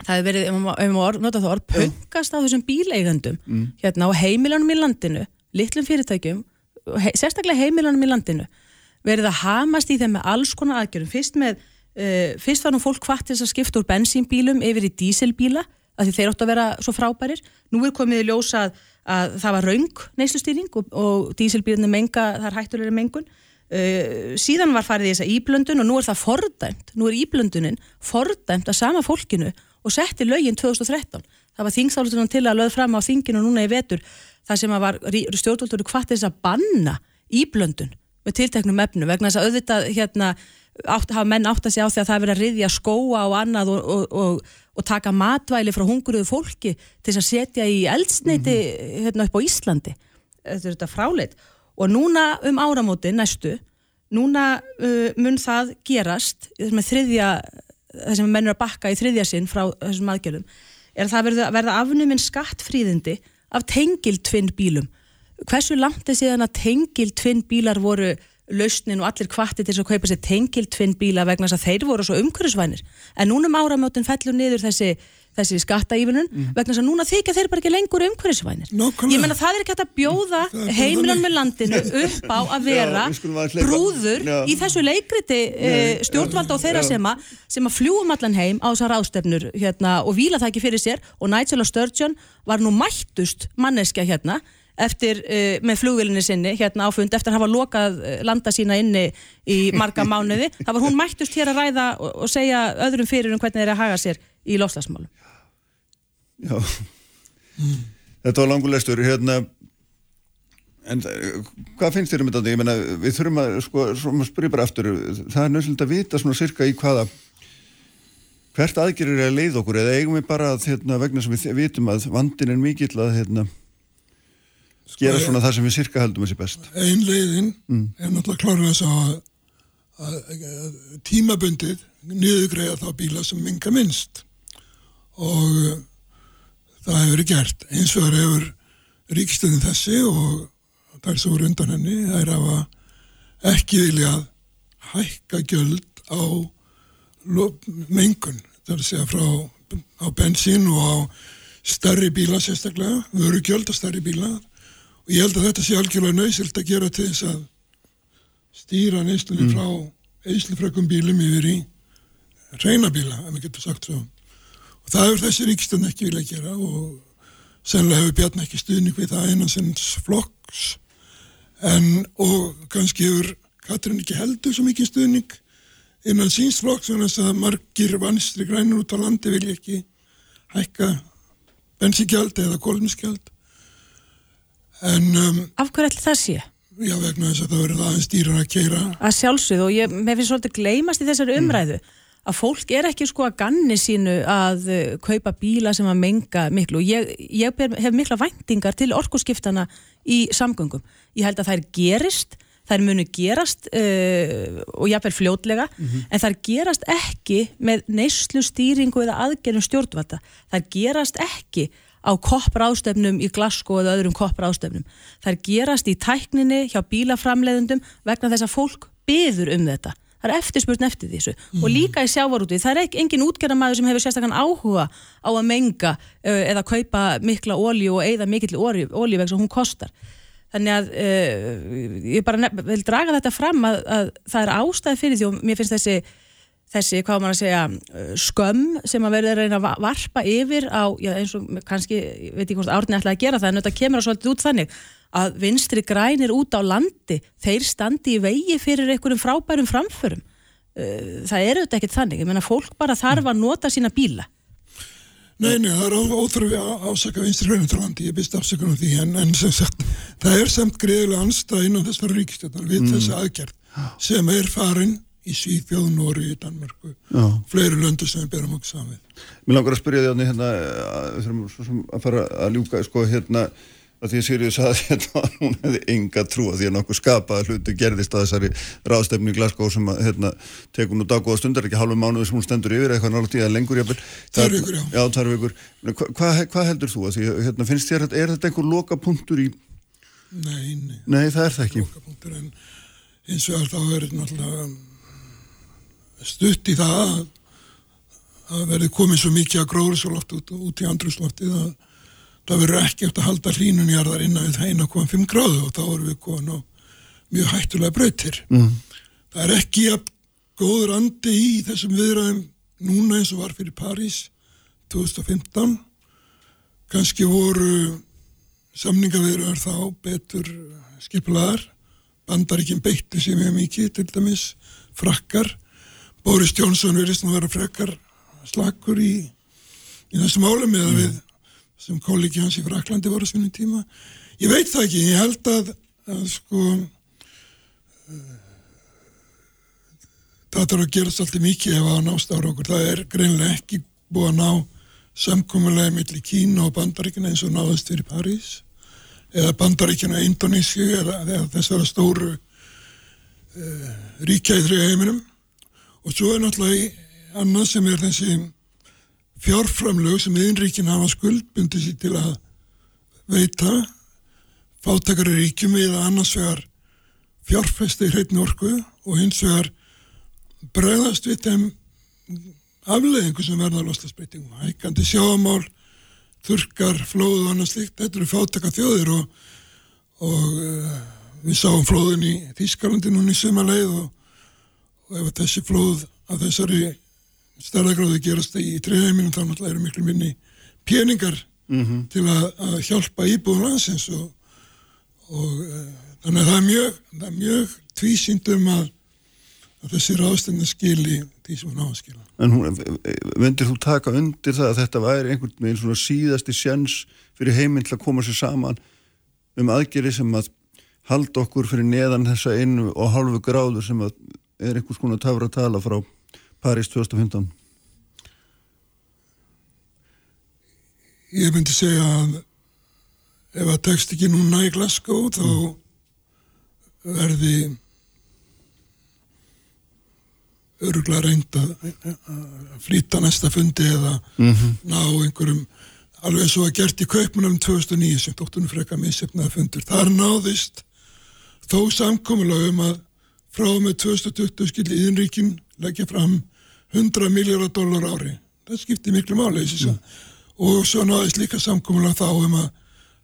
það hefur verið, ef maður nota það orð pöngast á þessum bíleigandum mm. hérna á heimilanum í landinu litlum fyrirtækjum, he, sérstaklega heimilanum í landinu, verið að hamast í þeim með alls konar aðgjörum fyrst með, uh, fyrst var nú fólk hvart til að skipta úr bensínbílum yfir í díselbíla af því þeir áttu að vera svo frábærir. Nú er komið í ljósa að, að það var raung neyslustýring og, og díselbílunni menga, það er hættulegri mengun Uh, síðan var farið í þessa íblöndun og nú er það fordæmt, nú er íblöndunin fordæmt að sama fólkinu og setti lögin 2013. Það var þingsálutunum til að löð fram á þinginu núna í vetur það sem var stjórnvöldur hvað þess að banna íblöndun með tilteknum efnu vegna þess að auðvitað hérna átt, hafa menn átt að segja á því að það verið að riðja skóa og annað og, og, og, og taka matvæli frá hunguruðu fólki til að setja í eldsneiti mm -hmm. hérna upp á Íslandi. Þetta er þetta fráleit og núna um áramóti næstu, núna uh, mun það gerast þriðja, þessum mennur að bakka í þriðja sinn frá þessum aðgjörðum er að það verða, verða afnuminn skattfríðindi af tengiltvinn bílum hversu langt er síðan að tengiltvinn bílar voru lausnin og allir kvatti til að kaupa sér tengiltvinn bíla vegna þess að þeir voru svo umhverfisvænir en núna um áramjótin fellur niður þessi, þessi skattaífunum vegna þess að núna þykja þeir bara ekki lengur umhverfisvænir Nákvæmlega. ég menna það er ekki hægt að bjóða þannig. með landinu upp á að vera Já, brúður Já. í þessu leikriti uh, stjórnvalda og þeirra já. sem, að, sem að fljúum allan heim á þessar ráðstefnur hérna, og víla það ekki fyrir sér og Nigel Sturgeon var nú mættust manneskja hérna eftir, uh, með flugvilinni sinni hérna á fund eftir að hafa lokað uh, landa sína inni í marga mánuði það var hún mættust hér að ræða og, og segja öðrum fyrir um hvernig þeir að haga sér í lofslagsmálum Já. Þetta var langulestur, hérna, en eh, hvað finnst þér um þetta? Ég meina, við þurfum að, sko, svona spyrja bara aftur, það er nöðsynlega að vita svona cirka í hvaða, hvert aðgerir er að leið okkur, eða eigum við bara að, hérna, vegna sem við vitum að vandin er mikill að, hérna, gera svona það sem við cirka heldum að sé best. Ein leiðin er náttúrulega klárlega þess að, að, að tímabundið niðugreiða þá bíla sem minga minnst og uh, það hefur verið gert. Eins og það hefur ríkstöðin þessi og þær sem voru undan henni, þær hafa ekki viljað hækka gjöld á mengun, það er að segja frá á bensín og á stærri bíla sérstaklega, vöru gjöld á stærri bíla og ég held að þetta sé algjörlega nöysilt að gera til þess að stýra neyslunni frá eislufrökkum bílum yfir í reyna bíla, ef maður getur sagt svo. Og það hefur þessi ríkstund ekki vilja gera og sennilega hefur Bjarni ekki stuðning við það einan sinns flokks. En og kannski hefur Katrin ekki heldur svo mikið stuðning innan síns flokks en þess að margir vanstri grænur út á landi vilja ekki hækka bensingjald eða kólmiskjald en um, Af hverju ætli það sé? já vegna þess að það verður aðeins dýrar að keira að sjálfsögðu og ég, mér finnst svolítið gleymast í þessari umræðu að fólk er ekki sko að ganni sínu að uh, kaupa bíla sem að menga miklu. Og ég, ég ber, hef mikla væntingar til orkuskiptana í samgöngum. Ég held að þær gerist þær munu gerast uh, og jáfnvel fljótlega en þær gerast ekki með neyslu stýringu eða aðgerðum stjórnvalda. Þær gerast ekki á koppráðstefnum í Glasgow eða öðrum koppráðstefnum. Þær gerast í tækninni hjá bílaframleiðendum vegna þess að fólk byður um þetta. Það er eftirspurn eftir þessu og líka í sjávarúti. Það er ekki engin útgerðamæður sem hefur sérstakann áhuga á að menga eða kaupa mikla ólíu og eigða mikill ólíu vegna sem hún kostar. Þannig að uh, ég bara vil draga þetta fram að, að það er ástæði fyrir því og mér finnst þessi þessi, hvað á maður að segja, uh, skömm sem að verður að reyna að va- varpa yfir á, já eins og kannski, ég veit ekki hvort Árni ætlaði að gera það, en þetta kemur á svolítið út þannig að vinstri grænir út á landi, þeir standi í vegi fyrir einhverjum frábærum framförum. Uh, Það er auðvitað ekkert þannig, ég meina fólk bara þarf að nota sína bíla. Nei, nei, það er ó- óþarfi að ásaka vinstri hreyfindralandi, ég byrst afsökun á því, en, en sem sagt, það er samt greiðilega anstað innan þessar ríkstjórnar við þessa aðgerð sem er farin í Svíþjóð, Nóri, Danmörku, fleiri löndu sem við berum okkur saman við. Mér langar að spyrja því að hérna, að við þurfum að fara að ljúka, sko, hérna, að því að Sirius sagði hérna að hún hefði enga trú að því að nokkuð skapaða hluti gerðist að þessari ráðstefni í Glasgow sem að, hérna, tekur nú daggóða stundar, ekki hálfu mánuði sem hún stendur yfir, eitthvað tíða lengur jafnvel. Það- vikur, já. Já, tvær vikur. Hvað hva, hva heldur þú að því, hérna, finnst þér, er þetta einhver loka punktur í, Nei, nei, nei, það er það ekki. lokapunktur, en eins og þá er náttúrulega stutt í það að að verði komið svo mikið að gróðurslóft út, út í andrúsloftið að það verður ekki eftir að halda hlínun jarðar innan við það 1,5 gráðu og þá erum við komin á mjög hættulega brautir. Mm. Það er ekki að góður andi í þessum viðræðum núna eins og var fyrir París 2015. Kanski voru samningaviðröðar þá betur skipulaðar. Bandaríkinn beitti sér mjög mikið, til dæmis frakkar. Boris Johnson verðist nú vera frakkar slakur í, í þessu málum eða við sem kollegi hans í Fraklandi voru á sínum tíma. Ég veit það ekki, ég held að, að sko eh, það þarf að gerast alltaf mikið ef að nást ára okkur. Það er greinlega ekki búið að ná samkomulega milli Kína og Bandaríkina eins og náðast fyrir París eða Bandaríkina og Indonísju eða, eða þessara stóru uh, ríkja í þrjá heiminum og svo er náttúrulega annað sem er þessi fjárframlög sem yðinríkin hafa skuldbundi sér til að veita fátakari ríkjum eða annars vegar fjárfesti í hreitni orku og hins vegar bregðast við þeim afleðingu sem verða loslasbreytingum. Hækandi sjáamál, þurkar, flóð og annað slikt. Þetta eru fátaka þjóðir og, og uh, við sáum flóðin í Þískalandi núni í sumarleið og, og ef þessi flóð að þessari stærðagráði gerast í treyðheiminum þá náttúrulega eru miklu minni peningar til að, að hjálpa íbúðum landsins og, og uh, þannig að það er mjög, mjög tvísýndum að, að þessi ráðstændin skili því sem hún á að skila. En hún, vendir þú taka undir það að þetta væri einhvern veginn svona síðasti sjans fyrir heiminn til að koma sér saman um aðgeri sem að halda okkur fyrir neðan þessa einu og hálfu gráður sem að er einhvers konar tafra tala frá París 2015? Ég myndi segja að ef að tekst ekki núna í Glasgow þá verði öruglega reynd að flýta næsta fundi eða ná einhverjum alveg svo að gert í kaupmunum 2009 sem dóttunum freka missefnaða fundur. Þar náðist þó samkomulega um að frá með 2020 skilji íðinríkin leggja fram 100 miljardar dólar ári. Það skipti miklu máli mm. og svo náðist líka samkomulega þá um að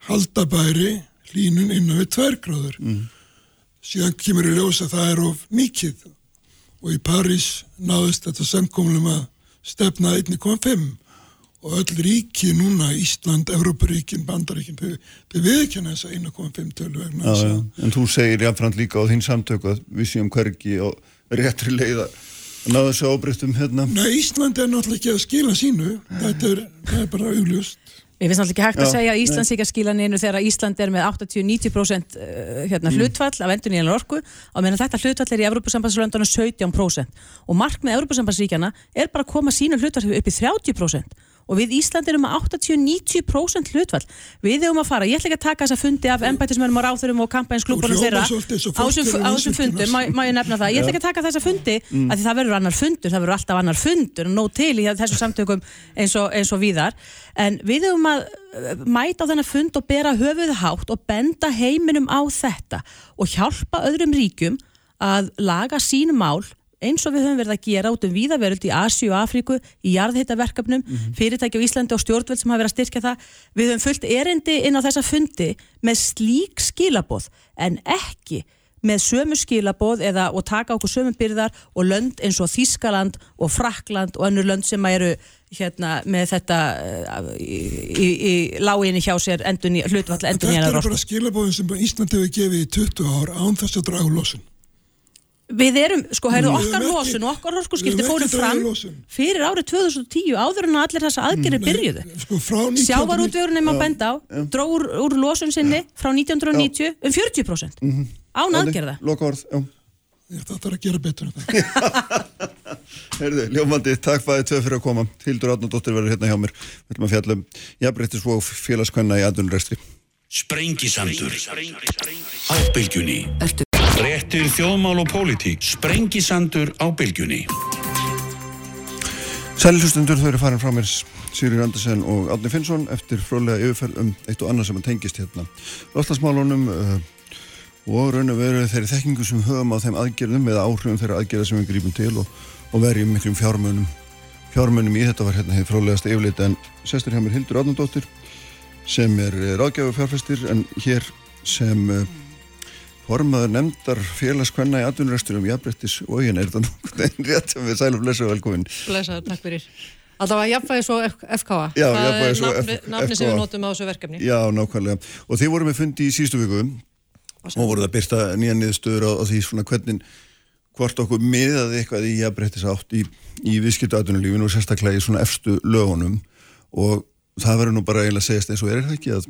halda bæri hlínun innan við tværgráður. Mm. Síðan kemur í ljós að það er of mikið og í París náðist þetta samkomulega um að stefna 1,5 og öll ríki núna, Ísland, Evrópuríkin, Bandaríkin, þau, þau viðkjanna þessa 1,5 tölu vegna Já, þess já. að En þú segir jáfnframt líka á þín samtöku að við séum hvergi og réttri leið að ná þessu ábreyttum hérna. Nei, Ísland er náttúrulega ekki að skila sínu, þetta er, er bara augljóst. Mér finnst náttúrulega ekki hægt að Já, segja að Ísland sé ekki að skila neinu þegar Ísland er með 80-90% uh, hérna, hlutfall af endun í enn orku. Og meðan þetta hlutfall er í Evrópussambandslöndunum 17% og markmið Evrópussambandsríkjana er bara að koma sínu hlutfall upp í 30% og við Ísland erum með 80-90% hlutfall. Við erum að fara, ég ætla ekki að taka þessa fundi af embætismennum og ráþurum og kampænsklúbunum Þú þeirra. á þessum- fundum, má, má ég nefna það? Ég ætla ekki að taka þessa fundi, mm. af því það verður annar fundur það verður alltaf annar fundur og nóg til í þessum samtökum eins og, eins og víðar. En við höfum að uh, mæta á þennan fund og bera höfuð hátt og benda heiminum á þetta og hjálpa öðrum ríkjum að laga sín mál eins og við höfum verið að gera út um víðaveröld í Asíu og Afríku, í jarðheitaverkefnum fyrirtæki á Íslandi og stjórnvöld sem hafa verið að styrkja það. Við höfum fullt erindi inn á þessa fundi með slík skilaboð en ekki með sömu skilaboð eða og taka okkur sömu byrðar og lönd eins og Þískaland og Frakland og önnur lönd sem eru hérna með þetta uh, í, í, í láginni hjá sér endun í hlutvall endun í Þetta hennar er bara skilabóðin sem Ísland hefur gefið í 20 ár án þess að draga úr losun. Við erum, sko, heyrðu okkar losun og okkar orkuskipti fórum fram fyrir árið 2010 áður en allir þessa aðgerðir byrjuðu. Sko frá 19... Sjávarútvegurinn er maður benda á, dró úr, úr losun sinni frá 1990 um 40% án aðgerða. Loka orð, já. Ég þetta er að gera betur en það. Herðu, ljómandi, takk bæði tvö fyrir að koma. Hildur Átnardóttir verður hérna hjá mér. Við ætlum að fjalla um jafnbreyttis og félagskvenna í aðunrestri. Sprengisandur bylgjunni Ertu Réttir þjóðmál og pólitík. Sprengisandur á bylgjunni. Sælilustundur þau eru farin frá mér Sigurður Andersen og Átni Finnsson eftir fróðlega yfirferð um eitt og annað sem að tengist hérna loftasmálunum uh, og raun og veru þeirri þekkingu sem höfum á þeim aðgerðum eða áhrifum þeirra aðgerða sem við grípum til og, og verjum miklum fjármunum fjármunum í þetta var hérna hefur fróðlegast yfirleita en sestur hjá mér Hildur Átnardóttir sem er eh, ráðgjafi fjárfæstir en hér sem uh, formaður nefndar félagskvenna í atvinnurestur um jafnbrettis og ég er þetta nokkuð rétt sem við sælum blessa og velkomin Blesaður, takk fyrir. Alltaf að jafnvægis og FKA. Já, það og er nafni, F- nafni sem FKA. við notum á þessu verkefni. Já, nákvæmlega. Og þið voru með fundi í síðustu viku og voruð að byrta nýja niðurstöður á, á því svona hvernig hvort okkur miðaði eitthvað í jafnbrettis átt í, í viðskiptaðunulífinu og sérstaklega í svona efstu lögunum og það verður nú bara eiginlega segjast eins og er það ekki að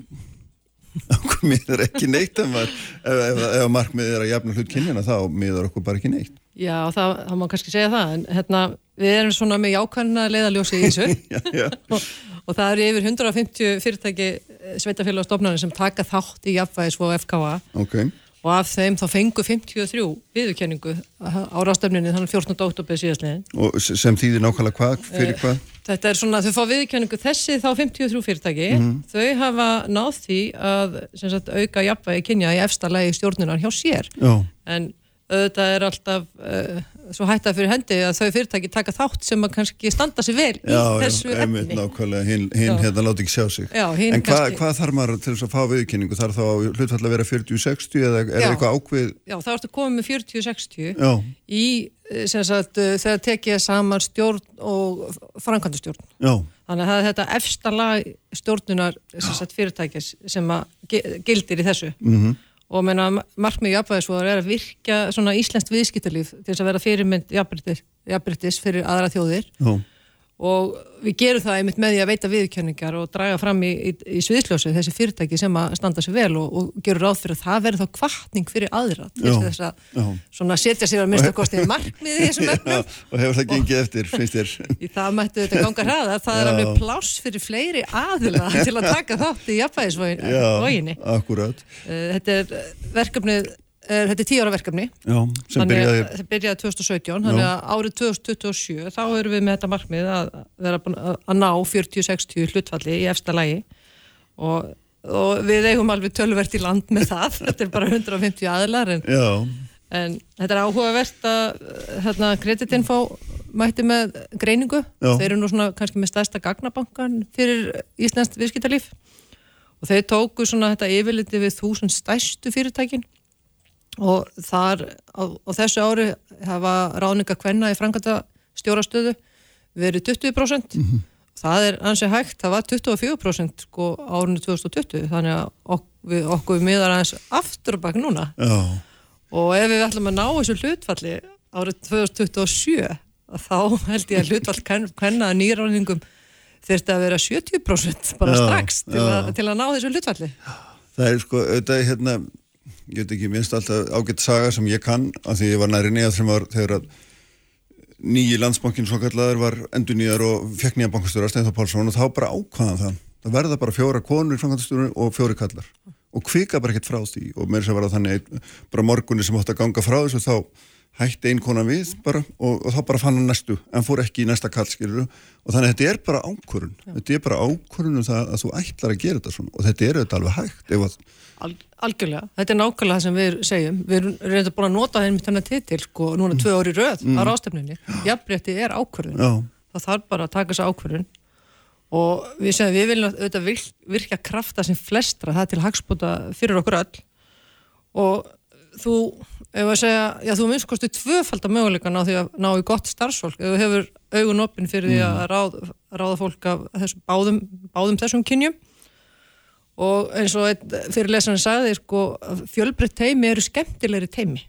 okkur miðar ekki neitt ef, maður, ef, ef, ef markmið er að jafna hlut kynjana þá miðar okkur bara ekki neitt. Já, það, það má kannski segja það, en hérna, við erum svona með jákvæmna leiðaljósi í þessu Já, já. og, og það eru yfir 150 fyrirtæki sveitafélag og stofnarnir sem taka þátt í jafnvægis og FKA Ok. Og af þeim þá fengu 53 viðurkenningu á ráðstefninni þannig 14. oktober síðastlegin Og sem þýðir nákvæmlega hvað, fyrir hvað? Þetta er svona, þau fá viðurkenningu þessi þá 53 fyrirtæki, þau hafa náð því að sagt, auka jafnvægi kynja í efsta lagi stjórnunar hjá sér Já, en auðvitað er alltaf uh, svo hættað fyrir hendi að þau fyrirtæki taka þátt sem að kannski standa sig vel í já, þessu já, einmitt efni nákvæmlega, hinn hin, hérna láti ekki sjá sig. Já, en hva, kannski- hvað þarf maður til þess að fá viðkynningu? Þarf þá hlutfall að vera 40-60 eða er Já. eitthvað ákveð? Já, þá ertu komið með 40-60 Já, í, eh, sem sagt, uh, þegar tekið saman stjórn og framkvæmdastjórn já, Þannig að þetta efsta lag stjórnunar sem sagt, fyrirtækis sem gildir í þessu -hmm. Og markmið jafnvæðisvoðar er að virka svona íslenskt viðskiptalíf til þess að vera fyrirmynd jafnbrytis fyrir aðra þjóðir. Já, og við gerum það einmitt með því að veita viðkjöningar og draga fram í, í, í sviðsljósi þessi fyrirtæki sem að standa sér vel og, og gerur ráð fyrir að það verður þá kvartning fyrir aðra til þess að setja sér að minnstu kostið markmið í þessum efnum. og hefur það gengið eftir, finnst þér? í það mættu þetta ganga hraðar. Það er Já. alveg pláss fyrir fleiri aðila til að taka þátt í jafnvægisvoginni akkurat, þetta er verkefnið er, þetta er tíu ára verkefni. Já, sem byrjaði, það byrjaði 2017 þannig að árið 2027 þá erum við með þetta markmið að, vera, að að ná 40-60 hlutfalli í efsta lægi og, og við eigum alveg tölvert í land með það. Þetta er bara 150 aðilar en, en þetta er áhugavert að hérna, kreditinfo mætti með greiningu. Já. þeir eru nú svona kannski með stærsta gagnabankan fyrir Íslands viðskiptalíf. Og þeir tóku svona þetta yfirliti við þúsund stærstu fyrirtækin og þar á, á þessu ári hafa ráðninga kvenna í franganda stjórastöðu verið 20% það er ansi hægt, það var 24% sko árinu 2020 þannig að ok, við, okkur miðar aðeins aftur og bak núna. Já, og ef við ætlum að ná þessu hlutfalli árið 2027 þá held ég að hlutfall kvenna nýráningum þurfti að vera 70% bara Já, strax til, já. að, til að ná þessu hlutfalli. Það er sko, auðvitað hérna, ég veit ekki, minnst alltaf ágætt saga sem ég kann, af því ég var næri nýjað þegar að nýji landsbankin svo kallaður var endur nýjar og fekk nýja bankastjóra Steinþór Pálsson og þá bara ákvaðan það. Það verða bara fjóra konur í framkvæmdastjóru og fjóri kallar og kvika bara ekkert frá því. Og mér sem var það þannig bara morgunni sem átti að ganga frá þessu þá hætti ein kona við bara og, og þá bara fann hann næstu en fór ekki í næsta kall skilur og þannig að þetta er bara ákvörun þetta er bara ákvörun um það að þú ætlar að gera þetta svona. Og þetta er auðvitað alveg hægt að, Al, algjörlega, þetta er nákvæmlega það sem við segjum. Við erum reynda búin að nota í þennan titil sko núna tvö ári röð á rástefninni jafnrétti er ákvörðun. Já, það þarf bara að taka þessu ákvörðun. Og við segjum við viljum auðvitað virk- virka krafta sem flestra það til hagspota fyrir okkur öll. Og þú ef að segja, já þú minnst kostu tvöfaldar möguleikan á því að ná í gott starfsfólk. Ef þú hefur augun opinn fyrir því að ráð, ráða fólk af þessum, báðum, báðum þessum kynjum. Og eins og einn fyrirlesarin sagði sko, fjölbreytt teimi eru skemmtilegri teimi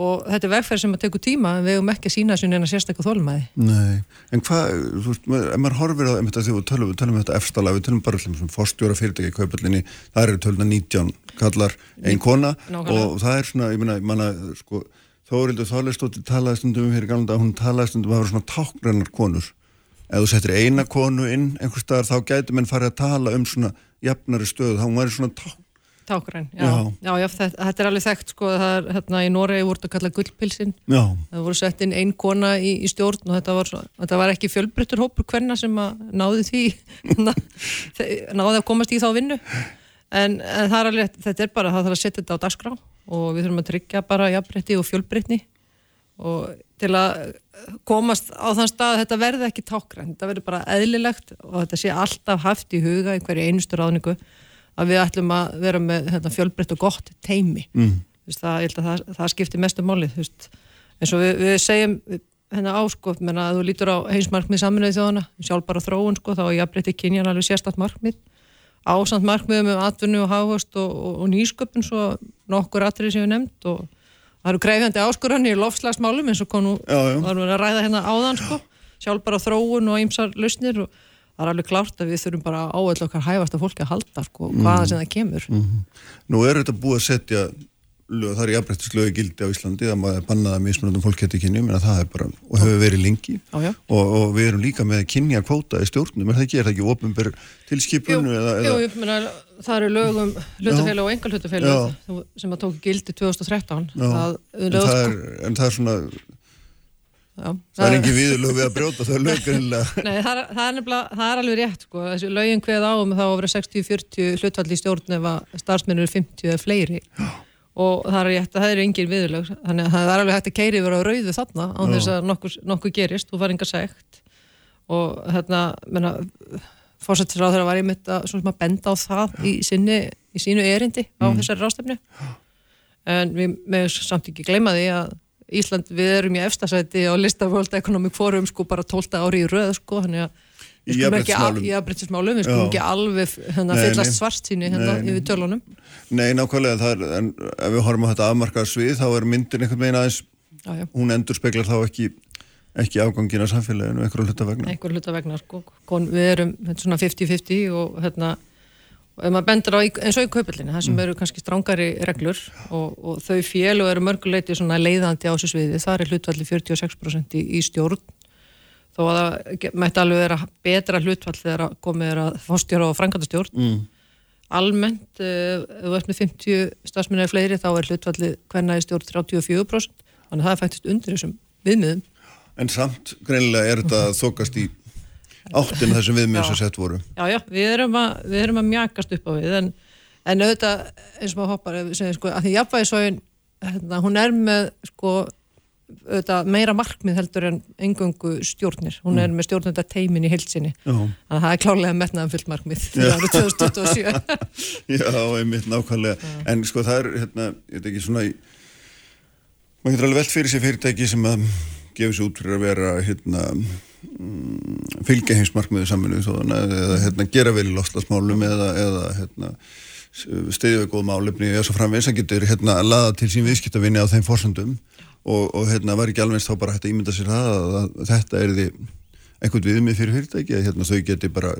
og þetta er vegferð sem að teku tíma en við hefum ekki að sína þessu neina sérstaklega þólmaði nei. En hvað, þú veist, ef maður horfir á einmitt að því við tölum, við tölum um þetta efstala við tölum bara um sem forstjóra fyrirtæki í kaupallinni það eru töluna 19 kallar ein kona Nákvæmlega. og það er svona, ég meina, manna, sko Þórildur Þorleistóttir talaði stundum um fyrir galanda, hún talaði stundum um að það var svona tákgrannar konur. Ef þú settir eina konu inn einhvers staðar þá gæti menn farið að tala um svona jafnari stöðu, þá hún væri svona ták Tákræn, já, Já. já, þetta, þetta er alveg þekkt sko, það er hérna í Noregi voru þetta kallað gullpilsin, já, það voru sett inn ein kona í, í stjórn og þetta var, svo, þetta var ekki fjölbryttur hópur hvenna sem að náði því náði að komast í þá vinnu. En, en það er alveg, þetta er bara það þarf að setja þetta á dagskrá og við þurfum að tryggja bara jafnbrytti og fjölbrytni og til að komast á þann stað að þetta verði ekki tákræn, þetta verði bara eðlilegt og þetta sé alltaf haft í huga í hverju einustu ráðningu að við ætlum að vera með hérna, fjölbreytt og gott teimi mm. Það, það, það skiptir mestu máli veist, eins og við, við segjum hérna á sko, menna, að þú lítur á heimsmarkmið saminuði þjóðana, sjálfbara þróun sko, þá er jafnbreytti kynjan alveg sérstætt markmið ásamt markmiðum um atvinnu og hafust og, og, og nýsköpun svo nokkur atrið sem við nefnd og það eru greifjandi áskorunni í lofslagsmálum eins og konu já. varum við að ræða hérna áðan sko, sjálfbara þróun og ýmsar lausnir og það er alveg klárt að við þurfum bara á öll okkar hæfasta fólki að halda sko, hvaða sem það kemur. Nú er þetta búið að setja lög, það er jafnbrettislögu gildi á Íslandi að maður bannaða mismunandum fólk geti kynjum en það er bara, og hefur verið lengi. Já. og, og við erum líka með kynja kvóta í stjórnum, er það ekki, er það ekki ofinber tilskipun jú, eða ég meina, það eru lögum hlutafélag og engal hlutafélag sem að tóku gildi 2013 Já. það, en, það er, en það er svona já, það er engin viðurlög við að brjóta það er lög greinlega Nei, það, er- það, er nefnilega, það er alveg rétt sko. þessi lögin kveð á um þá að vera 60-40 hlutfall í stjórn ef að starfsmennur eru 50 eða fleiri. Og það er rétt að það eru engin viðurlög. Þannig að það er alveg hægt að keiri vera á rauðu þarna á Já. þess að nokkuð, nokkuð gerist. Og var enga segt og hérna menna, fórsættisráð þeirra var einmitt að, svona, að benda á það í, sinni, í sínu erindi á Mm. þessari rástefnu en við með samt ekki gleyma því að Ísland, við erum í efstasæti á lista World Economic Forum sko bara 12 ári í röð sko, þannig að Í jafnbryttismálum, við skulum ekki alveg hérna, fyllast svart síni hérna yfir tölunum Nei, nákvæmlega, er, en ef við horfum á þetta afmarkað svið, þá er myndin einhvern veginn aðeins, Já, já. hún endur speklar þá ekki, ekki afgangin af samfélaginu, einhverju hluta vegna. einhver hluta vegna sko. Kon, við erum þetta er svona 50-50 og hérna og ef maður bendur á eins og í kaupillinu það sem Mm. eru kannski strángari reglur og, og þau og eru mörguleiti leiðandi á þessu sviði, það er hlutvalli 46% í, í stjórn. Þó að það mætti alveg vera betra hlutfall þegar komið er að fórstjóra og frangandastjórn Mm. almennt, uh, ef ert með 50 stafsminni eða fleiri, þá er hlutfalli hvernig stjórn 34% þannig að það er fættist undir þessum viðmiðum. En samt, greinilega er þetta þokast í áttin þessum viðmið sem sett voru. Já, já, við erum að, við erum að mjakast upp á við en, en auðvitað eins og maður hoppar segjum sko að því jafnvægisóin hérna, hún er með sko auðvitað meira markmið heldur en engöngu stjórnir, hún er með stjórnenda teimin í heilsinni, Já. þannig að það er klálega metnaðan fullt markmið Já. fyrir árið 2027 Já, einmitt nákvæmlega. En sko það er, hérna, ég veit ekki svona, í- maður getur alveg velt fyrir sér fyrirtæki sem að gefa sér út fyrir að vera, hérna, mm, fylgja heimsmarkmiðu þóðana eða hérna, gera vel í loslasmálum eða, eða hérna, stiðja við góð málefni eða svo framvegis. Að getur hérna að laða til sín viðskiptavinni á þeim forsöndum og, og hérna var ekki alveg þá bara hægt að ímynda sér það að, að þetta er því einhvern viðmið fyrir fyrirtæki að hérna, þau geti bara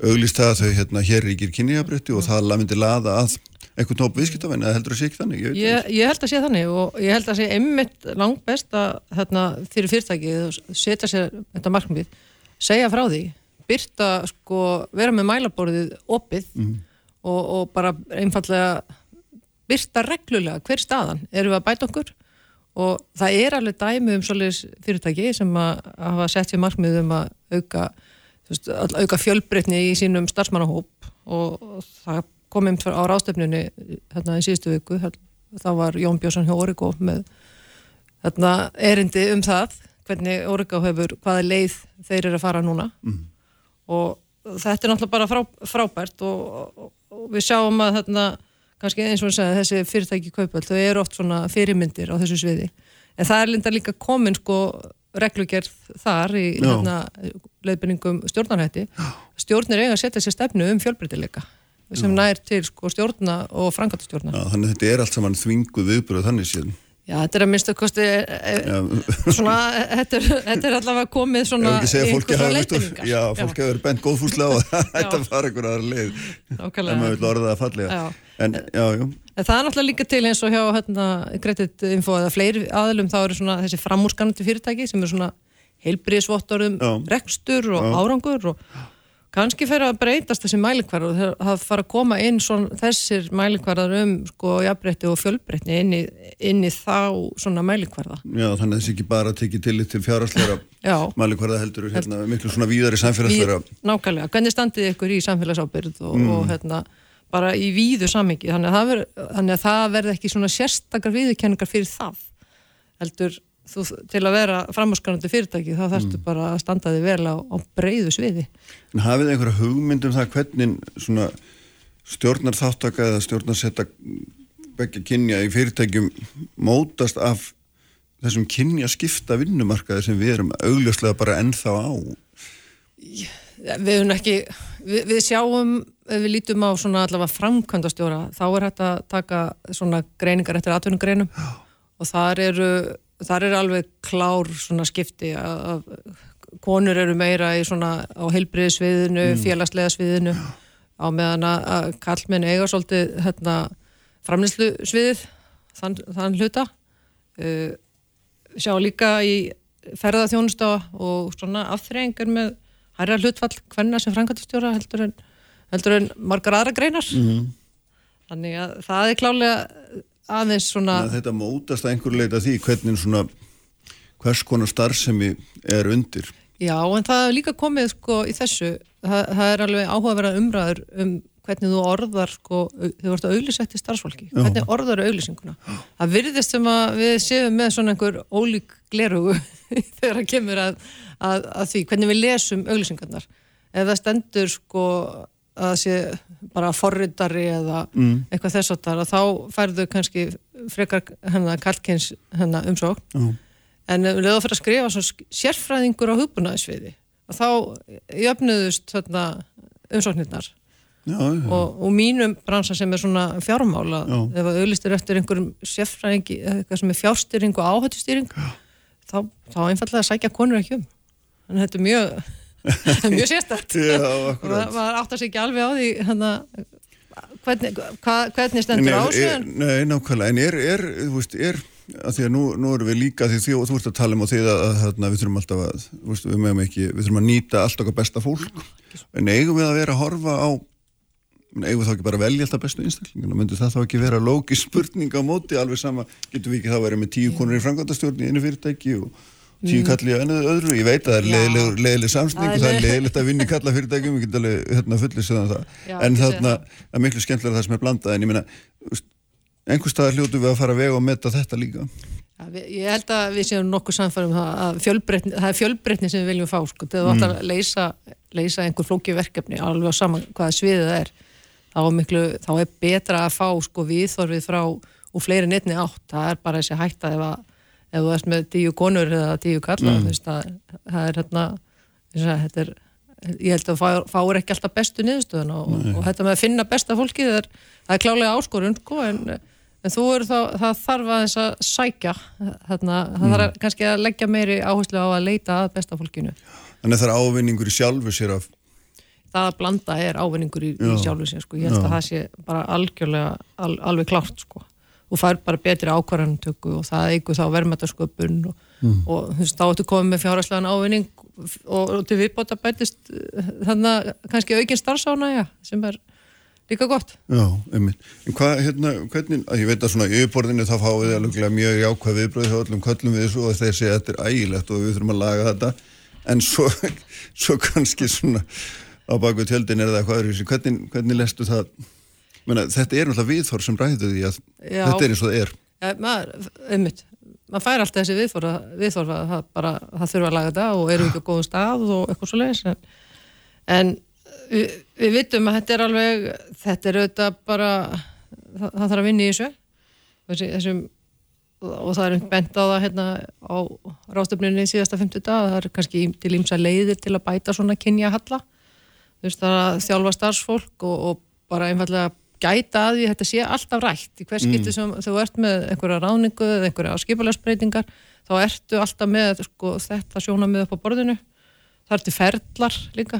auglist það að þau hérna hér ríkir kynniðabrétti og það myndi laða að einhvern tóp viðskiptavinni eða heldur að sé ekki þannig? Ég ég, ég held að sé þannig og ég held að sé einmitt langt best að hérna, fyrir fyrirtækið setja sér þetta markmið, segja frá því byrta, sko, vera með mælaborðið opið og, og bara einfallega byrta reglulega hver staðan. Erum við að bæta okkur? Og það er alveg dæmi um svolítið fyrirtæki sem að hafa sett sér markmið um að auka, veist, að auka fjölbreytni í sínum starfsmannahóp og, og það kom um á ráðstöfnunni hérna í síðustu viku þá var Jón Björnsson hjá Origo með hérna, erindi um það hvernig Origo hefur, hvaða leið þeir eru að fara núna. Og þetta er náttúrulega bara frá, frábært og, og, og við sjáum að þarna, kannski eins og segja, þessi fyrirtæki kaupöld, þau eru oft svona fyrirmyndir á þessu sviði, en það er linda líka komin sko reglugerð þar í hérna, leiðbyrningum stjórnarhætti. Stjórnir eiga að setja sér stefnu um fjölbreytileika sem nær til sko stjórna og frangatastjórna þannig að þetta er allt saman þvinguð viðbröð þannig séð. Já, þetta er að minnstu kosti e, svona, þetta er, þetta er allavega komið svona veistu, leiðbeiningar. já, fólki hafa verið bent góðfúslega að þetta fara einhver aðra leið. Nákvæmlega. en maður vil orða það fallega. Já. en já, já, En það er náttúrulega líka til eins og hjá hérna, Credit Info eða fleiri aðlum þá eru svona þessi framúrskanandi fyrirtæki sem eru svona heilbriðsvottor um Já. rekstur og árangur og kannski fer að breytast þessi mælikvarðar og það fara að koma inn svona, þessir mælikvarðar um sko jafnbreytti og fjölbreytni inn inn í þá svona mælikvarða. já, þannig að þessi ekki bara tekið tillit til fjárhagsleira Já. mæli hverða heldur hérna, miklu svona víðari samfélagsleira Í- Nákvæmlega, hvernig standið ykkur í samfélagsábyrð og, Mm. og hérna bara í víðu samingi, þannig að það verð, ekki svona sérstakar viðurkenningar fyrir það heldur þú, til að vera framhúskanandi fyrirtæki þá þarfstu Mm. bara að standa þig vel á, á breyðu sviði. en hafið þið einhverja hugmynd um það hvernig svona stjórnar þáttaka eða stjórnar setta begge kynja í fyrirtækjum mótast af þessum kynja skipta vinnumarkaði sem við erum augljóslega bara ennþá á Við, höfum ekki, við, við sjáum, ef við lítum á svona allavega framkvæmdastjóra, þá er hægt að taka svona greiningar eftir atvinnugreinum og þar eru, þar eru alveg klár svona skipti að, að konur eru meira í svona á heilbriðisviðinu, mm. félagslega sviðinu á meðan að, kallmenn eiga svolítið hérna, framlýslu sviðið þann, þann hluta uh, sjá líka í ferðarþjónusta og svona afþreyingar með hærra hlutfall hvenna sem frangatistjóra heldur en, heldur en margar aðra greinar Mhm. þannig að það er klálega aðeins svona að þetta mótast að einhver leita því hvernig svona hvers konar starfsemi er undir. Já, en það er líka komið sko í þessu, það, það er alveg áhugaverða umræður um hvernig þú orðar sko, þú ert að auðlýsa til starfsfólki, hvernig orðar auðlýsinguna það virðist sem að við séum með svona einhver ólík glerugu þegar það kemur að, að, að því hvernig við lesum auðlýsingarnar ef það stendur sko að það sé bara forritari eða Mm. eitthvað þess að þar að þá færðu kannski frekar hennar umsókn Já. En leðu að fyrir að skrifa sérfræðingur á hugbúnaðisviði og þá jöfnuðust þarna umsóknirnar Já, já. og, og mínum bransa sem er svona fjármála Já. ef að auðlistur eftir einhverjum sérfræðingi eitthvað sem er fjárstýring og áhættustýring þá, þá einfallega sækja konur ekki um þannig að þetta er mjög mjög sérstætt og maður áttar sig ekki alveg á því hana, hvernig, hva, hvernig stendur á en Nei, nákvæmlega, en er, er, veist, er að því að nú, nú erum við líka því því, þú ert að tala um á því að, að, að við þurfum alltaf að veist, við, ekki, við þurfum að nýta allt okkar besta fólk. En eigum við að vera að horfa á eigum við þá ekki bara að velja alltaf bestu einstaklinguna, myndur það þá ekki vera lókis spurning á móti, alveg sama getum við ekki þá verið með tíu konur í framkvæmdastjórn í einu fyrirtæki og tíu Mm. kalli á ennu öðru, ég veit að það er Já. leiðileg, samsning Það og er það er leið- leiðilegt að vinna í kalla fyrirtækjum, við getum alveg hérna, fullir segðan það, Já, en þarna það. er miklu skemmtilega það sem er blandað en ég veist, einhver staðar hljótu við að fara að vega og meta þetta líka. Ja, við, ég held að við séum nokkuð samfærum það að það er fjölbreytni sem við viljum fá sko, þegar þú átt að leysa, leysa einhver flóki verkefni alveg á saman hvaða sviðið það er þá er, miklu, þá er betra að fá sko viðþorfið frá og fleiri netni átt, það er bara þessi hætta ef, að, ef þú ert með tíu konur eða tíu kalla, Mm. veist að það er hérna þetta er ég held að fá- fáir ekki alltaf bestu niðurstöðuna og, og þetta með að finna besta fólki það er, það er klálega áskorun sko, en, en þú eru þá, það þarf að þess að sækja þarna, það þarf að, kannski að leggja meiri áherslu á að leita að besta fólkinu þannig að það er ávinningur í sjálfu sér af það að blanda er ávinningur í, í Já. sjálfu sér sko. ég held Já. að það sé bara algjörlega al, alveg klárt sko. Og fær bara betri ákvarðantöku og það eigur þá verðmættasköpun og, Mm. og þú veist, þá ertu komið með fjárhærslegan ávinning og, og til viðbóta bætist þannig að kannski aukinn starfsána sem er líka gott Já, einmitt. En hvað, hérna, hvernig, að ég veit að svona yfirborðinu þá fáið þið alveg mjög jákvæð viðbröð hjá öllum köllum við þessu og þeir segja að þetta er ægilegt og við þurfum að laga þetta en svo, svo kannski svona á baku tjöldin er það eitthvað öðru hvernig, hvernig lestu það Menna, þetta er náttúrulega viðþór sem ræður því að Já. þetta er eins og það er. Ja, maður, einmitt. Maður fær alltaf þessi viðþorfa, viðþorfa að það, bara, það þurfa að laga þetta og eru ekki á góðum stað og eitthvað svo leiðis en, en við, við vitum að þetta er alveg þetta er auðvitað bara það, það þarf að vinna í þessu. Þessi, þessum og það er einhvern bent á það hérna á ráðstöfninni síðasta 50 dag það er kannski til ímsa leiðir til að bæta svona kynja halla þú veist það að þjálfa starfsfólk og, og bara einfallega gæta að því að þetta sé alltaf rætt. Í hvers skipti sem þú ert með einhverja ráningu eða einhverja skipulagsbreytingar þá ertu alltaf með sko, þetta sjóna með upp á borðinu. Það er til ferlar líka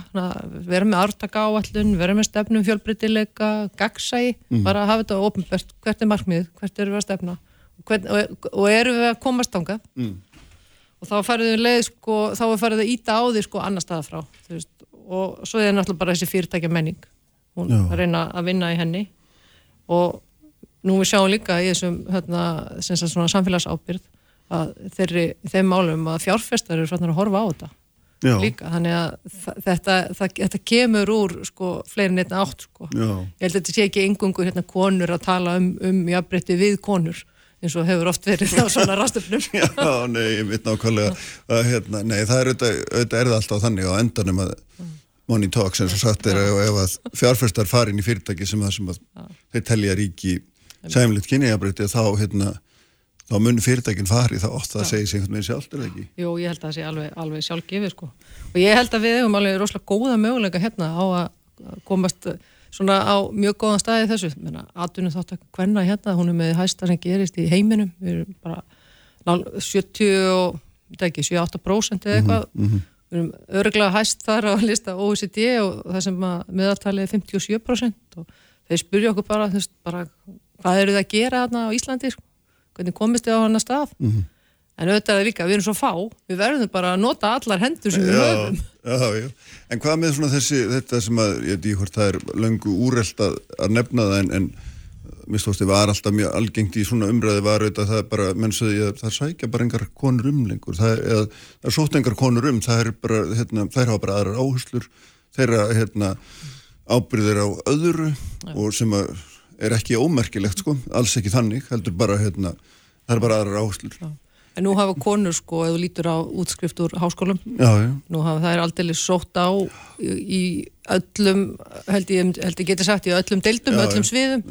vera með artaka áallun, vera með stefnum fjölbreytileika, gagsæi bara að hafa þetta ofinbært, hvert er markmið hvert eru við að stefna? Og, hvern, og, og eru við að komast þangað? Mm. og þá farið við leið sko, þá er farið að íta á því sko annar staða frá veist, og svo er náttúrulega bara þessi fyrirtækja menning hún Já. reyna að vinna í henni. Og nú við sjáum líka í þessum hérna, samfélagsábyrð að þeirri, þeim málum að fjárfestar eru fannar að horfa á þetta Já, líka, þannig að þetta, það, þetta kemur úr sko fleiri neitt átt sko. Já, ég held að þetta sé ekki engungur hérna konur að tala um, um jafnbreytti við konur eins og hefur oft verið á svona rástöfnum já, nei, ég veit nákvæmlega að, hérna, nei, það er auðvitað, auðvitað er það alltaf þannig á endanum að money talks eins og sagt er ef, ef að fjárfestar farin í fyrirtæki sem það sem að þeir telja ríki sæmilegt kynniðabrætti þá hérna þá mun fyrirtækin fari þá oft. Það segir sig einhvern veginn sjálft er það ekki? Jú, ég held að það sé alveg, alveg sjálfgefið sko. og ég held að við hefum alveg rosalega góða möguleika hérna á að að komast svona á mjög góðan staði þessu. Menna, atvinnum þátt að hvenna hérna hún er með hæsta sem gerist í heiminum. Við erum bara nál- 70 og þetta ekki, 78% eða eitthvað við erum örglega hæst þar á lista OECD og það sem meðaltalið er 57% og þeir spurja okkur bara, veist, bara hvað eru það að gera þarna á Íslandi sko? hvernig komist þið á hann að stað Mhm. en auðvitað er líka, við erum svo fá við verðum bara að nota allar hendur sem við höfum já, já. En hvað með svona þessi, þetta sem að, ég veit ekki hvort það er löngu úrelt að, að nefna það en, en mér stóðst, var alltaf mjög algengt í svona umræði var auðvitað það er bara, menn að það sækja bara engar konur um lengur, það er, er sótt engar konur um, það er bara, hérna, þær hafa bara aðrar áherslur, þeirra, hérna, ábyrðir á öðru og sem að er ekki ómerkilegt, sko, alls ekki þannig, heldur bara, hérna, það er bara aðrar áherslur. Já, en nú hafa konur sko, ef þú lítur á útskrift úr háskólum já, já. nú hafa það er aldrei sótt á í, öllum held ég, held ég geti sagt í öllum deildum, Já, öllum sviðum.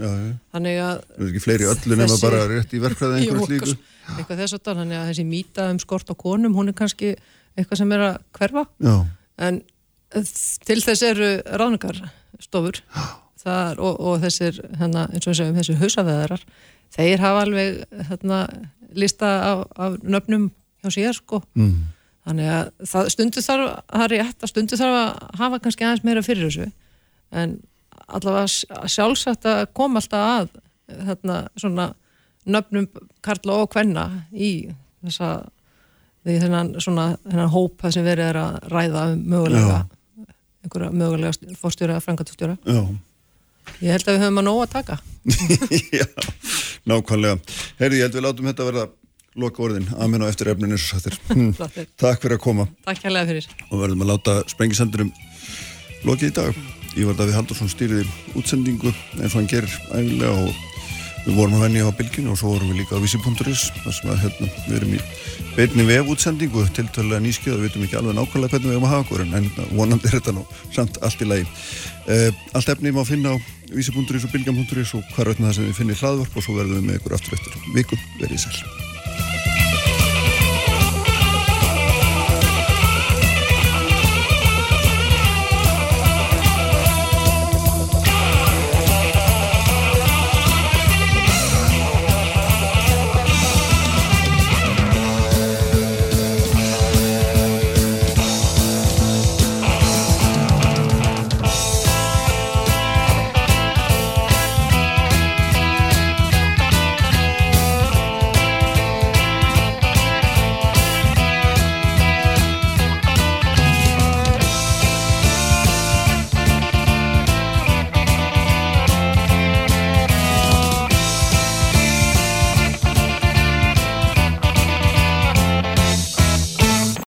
Þannig að Það er ekki fleiri í öllu nema Þessi- bara rétt í verkfræði Jú, einhverjum slíku. eitthvað, þess að þannig að þessi mýta um skort á konum, hún er kannski eitthvað sem er að hverfa. Já, en til þess eru ráðningarstofur. Og, og þessir hérna, eins og við segjum, þessir hausaveðarar þeir hafa alveg hérna, lista af, af nöfnum hjá sér sko mm. þannig að það stundu þarf það er rétt að stundu þarf að hafa kannski aðeins meira fyrir þessu en allavega sjálfsagt að koma alltaf að hérna, svona nöfnum karla og kvenna í þessa því þennan svona þennan hóp það sem verið er að ræða um mögulega einhverja mögulega fórstjóra eða frangatastjóra já. Ég held að við höfum að nóg að taka Já, nákvæmlega. Herri, ég held við látum þetta verða loka orðin, amen og eftir efninu. Hm. Takk fyrir að koma Takk hérlega fyrir og verðum að láta sprengisendurum lokið í dag. Ívar Davíð Haldursson stýriði útsendingu eins og hann gerir æfilega og við vorum að venja á bylginu og svo vorum við líka á vísi.is þar sem að hérna, við erum í beinni vef útsendingu tiltölulega nýskjöð og við veitum ekki alveg nákvæmlega hvernig við erum að hafa okkur en en vonandi er þetta nú samt allt í lagi. Uh, allt efni má finna á vísi.is og bylgjan.is og hvar veitna það sem við finnir hlaðvarp og svo verðum við með ykkur aftur eftir viku verið í sæl.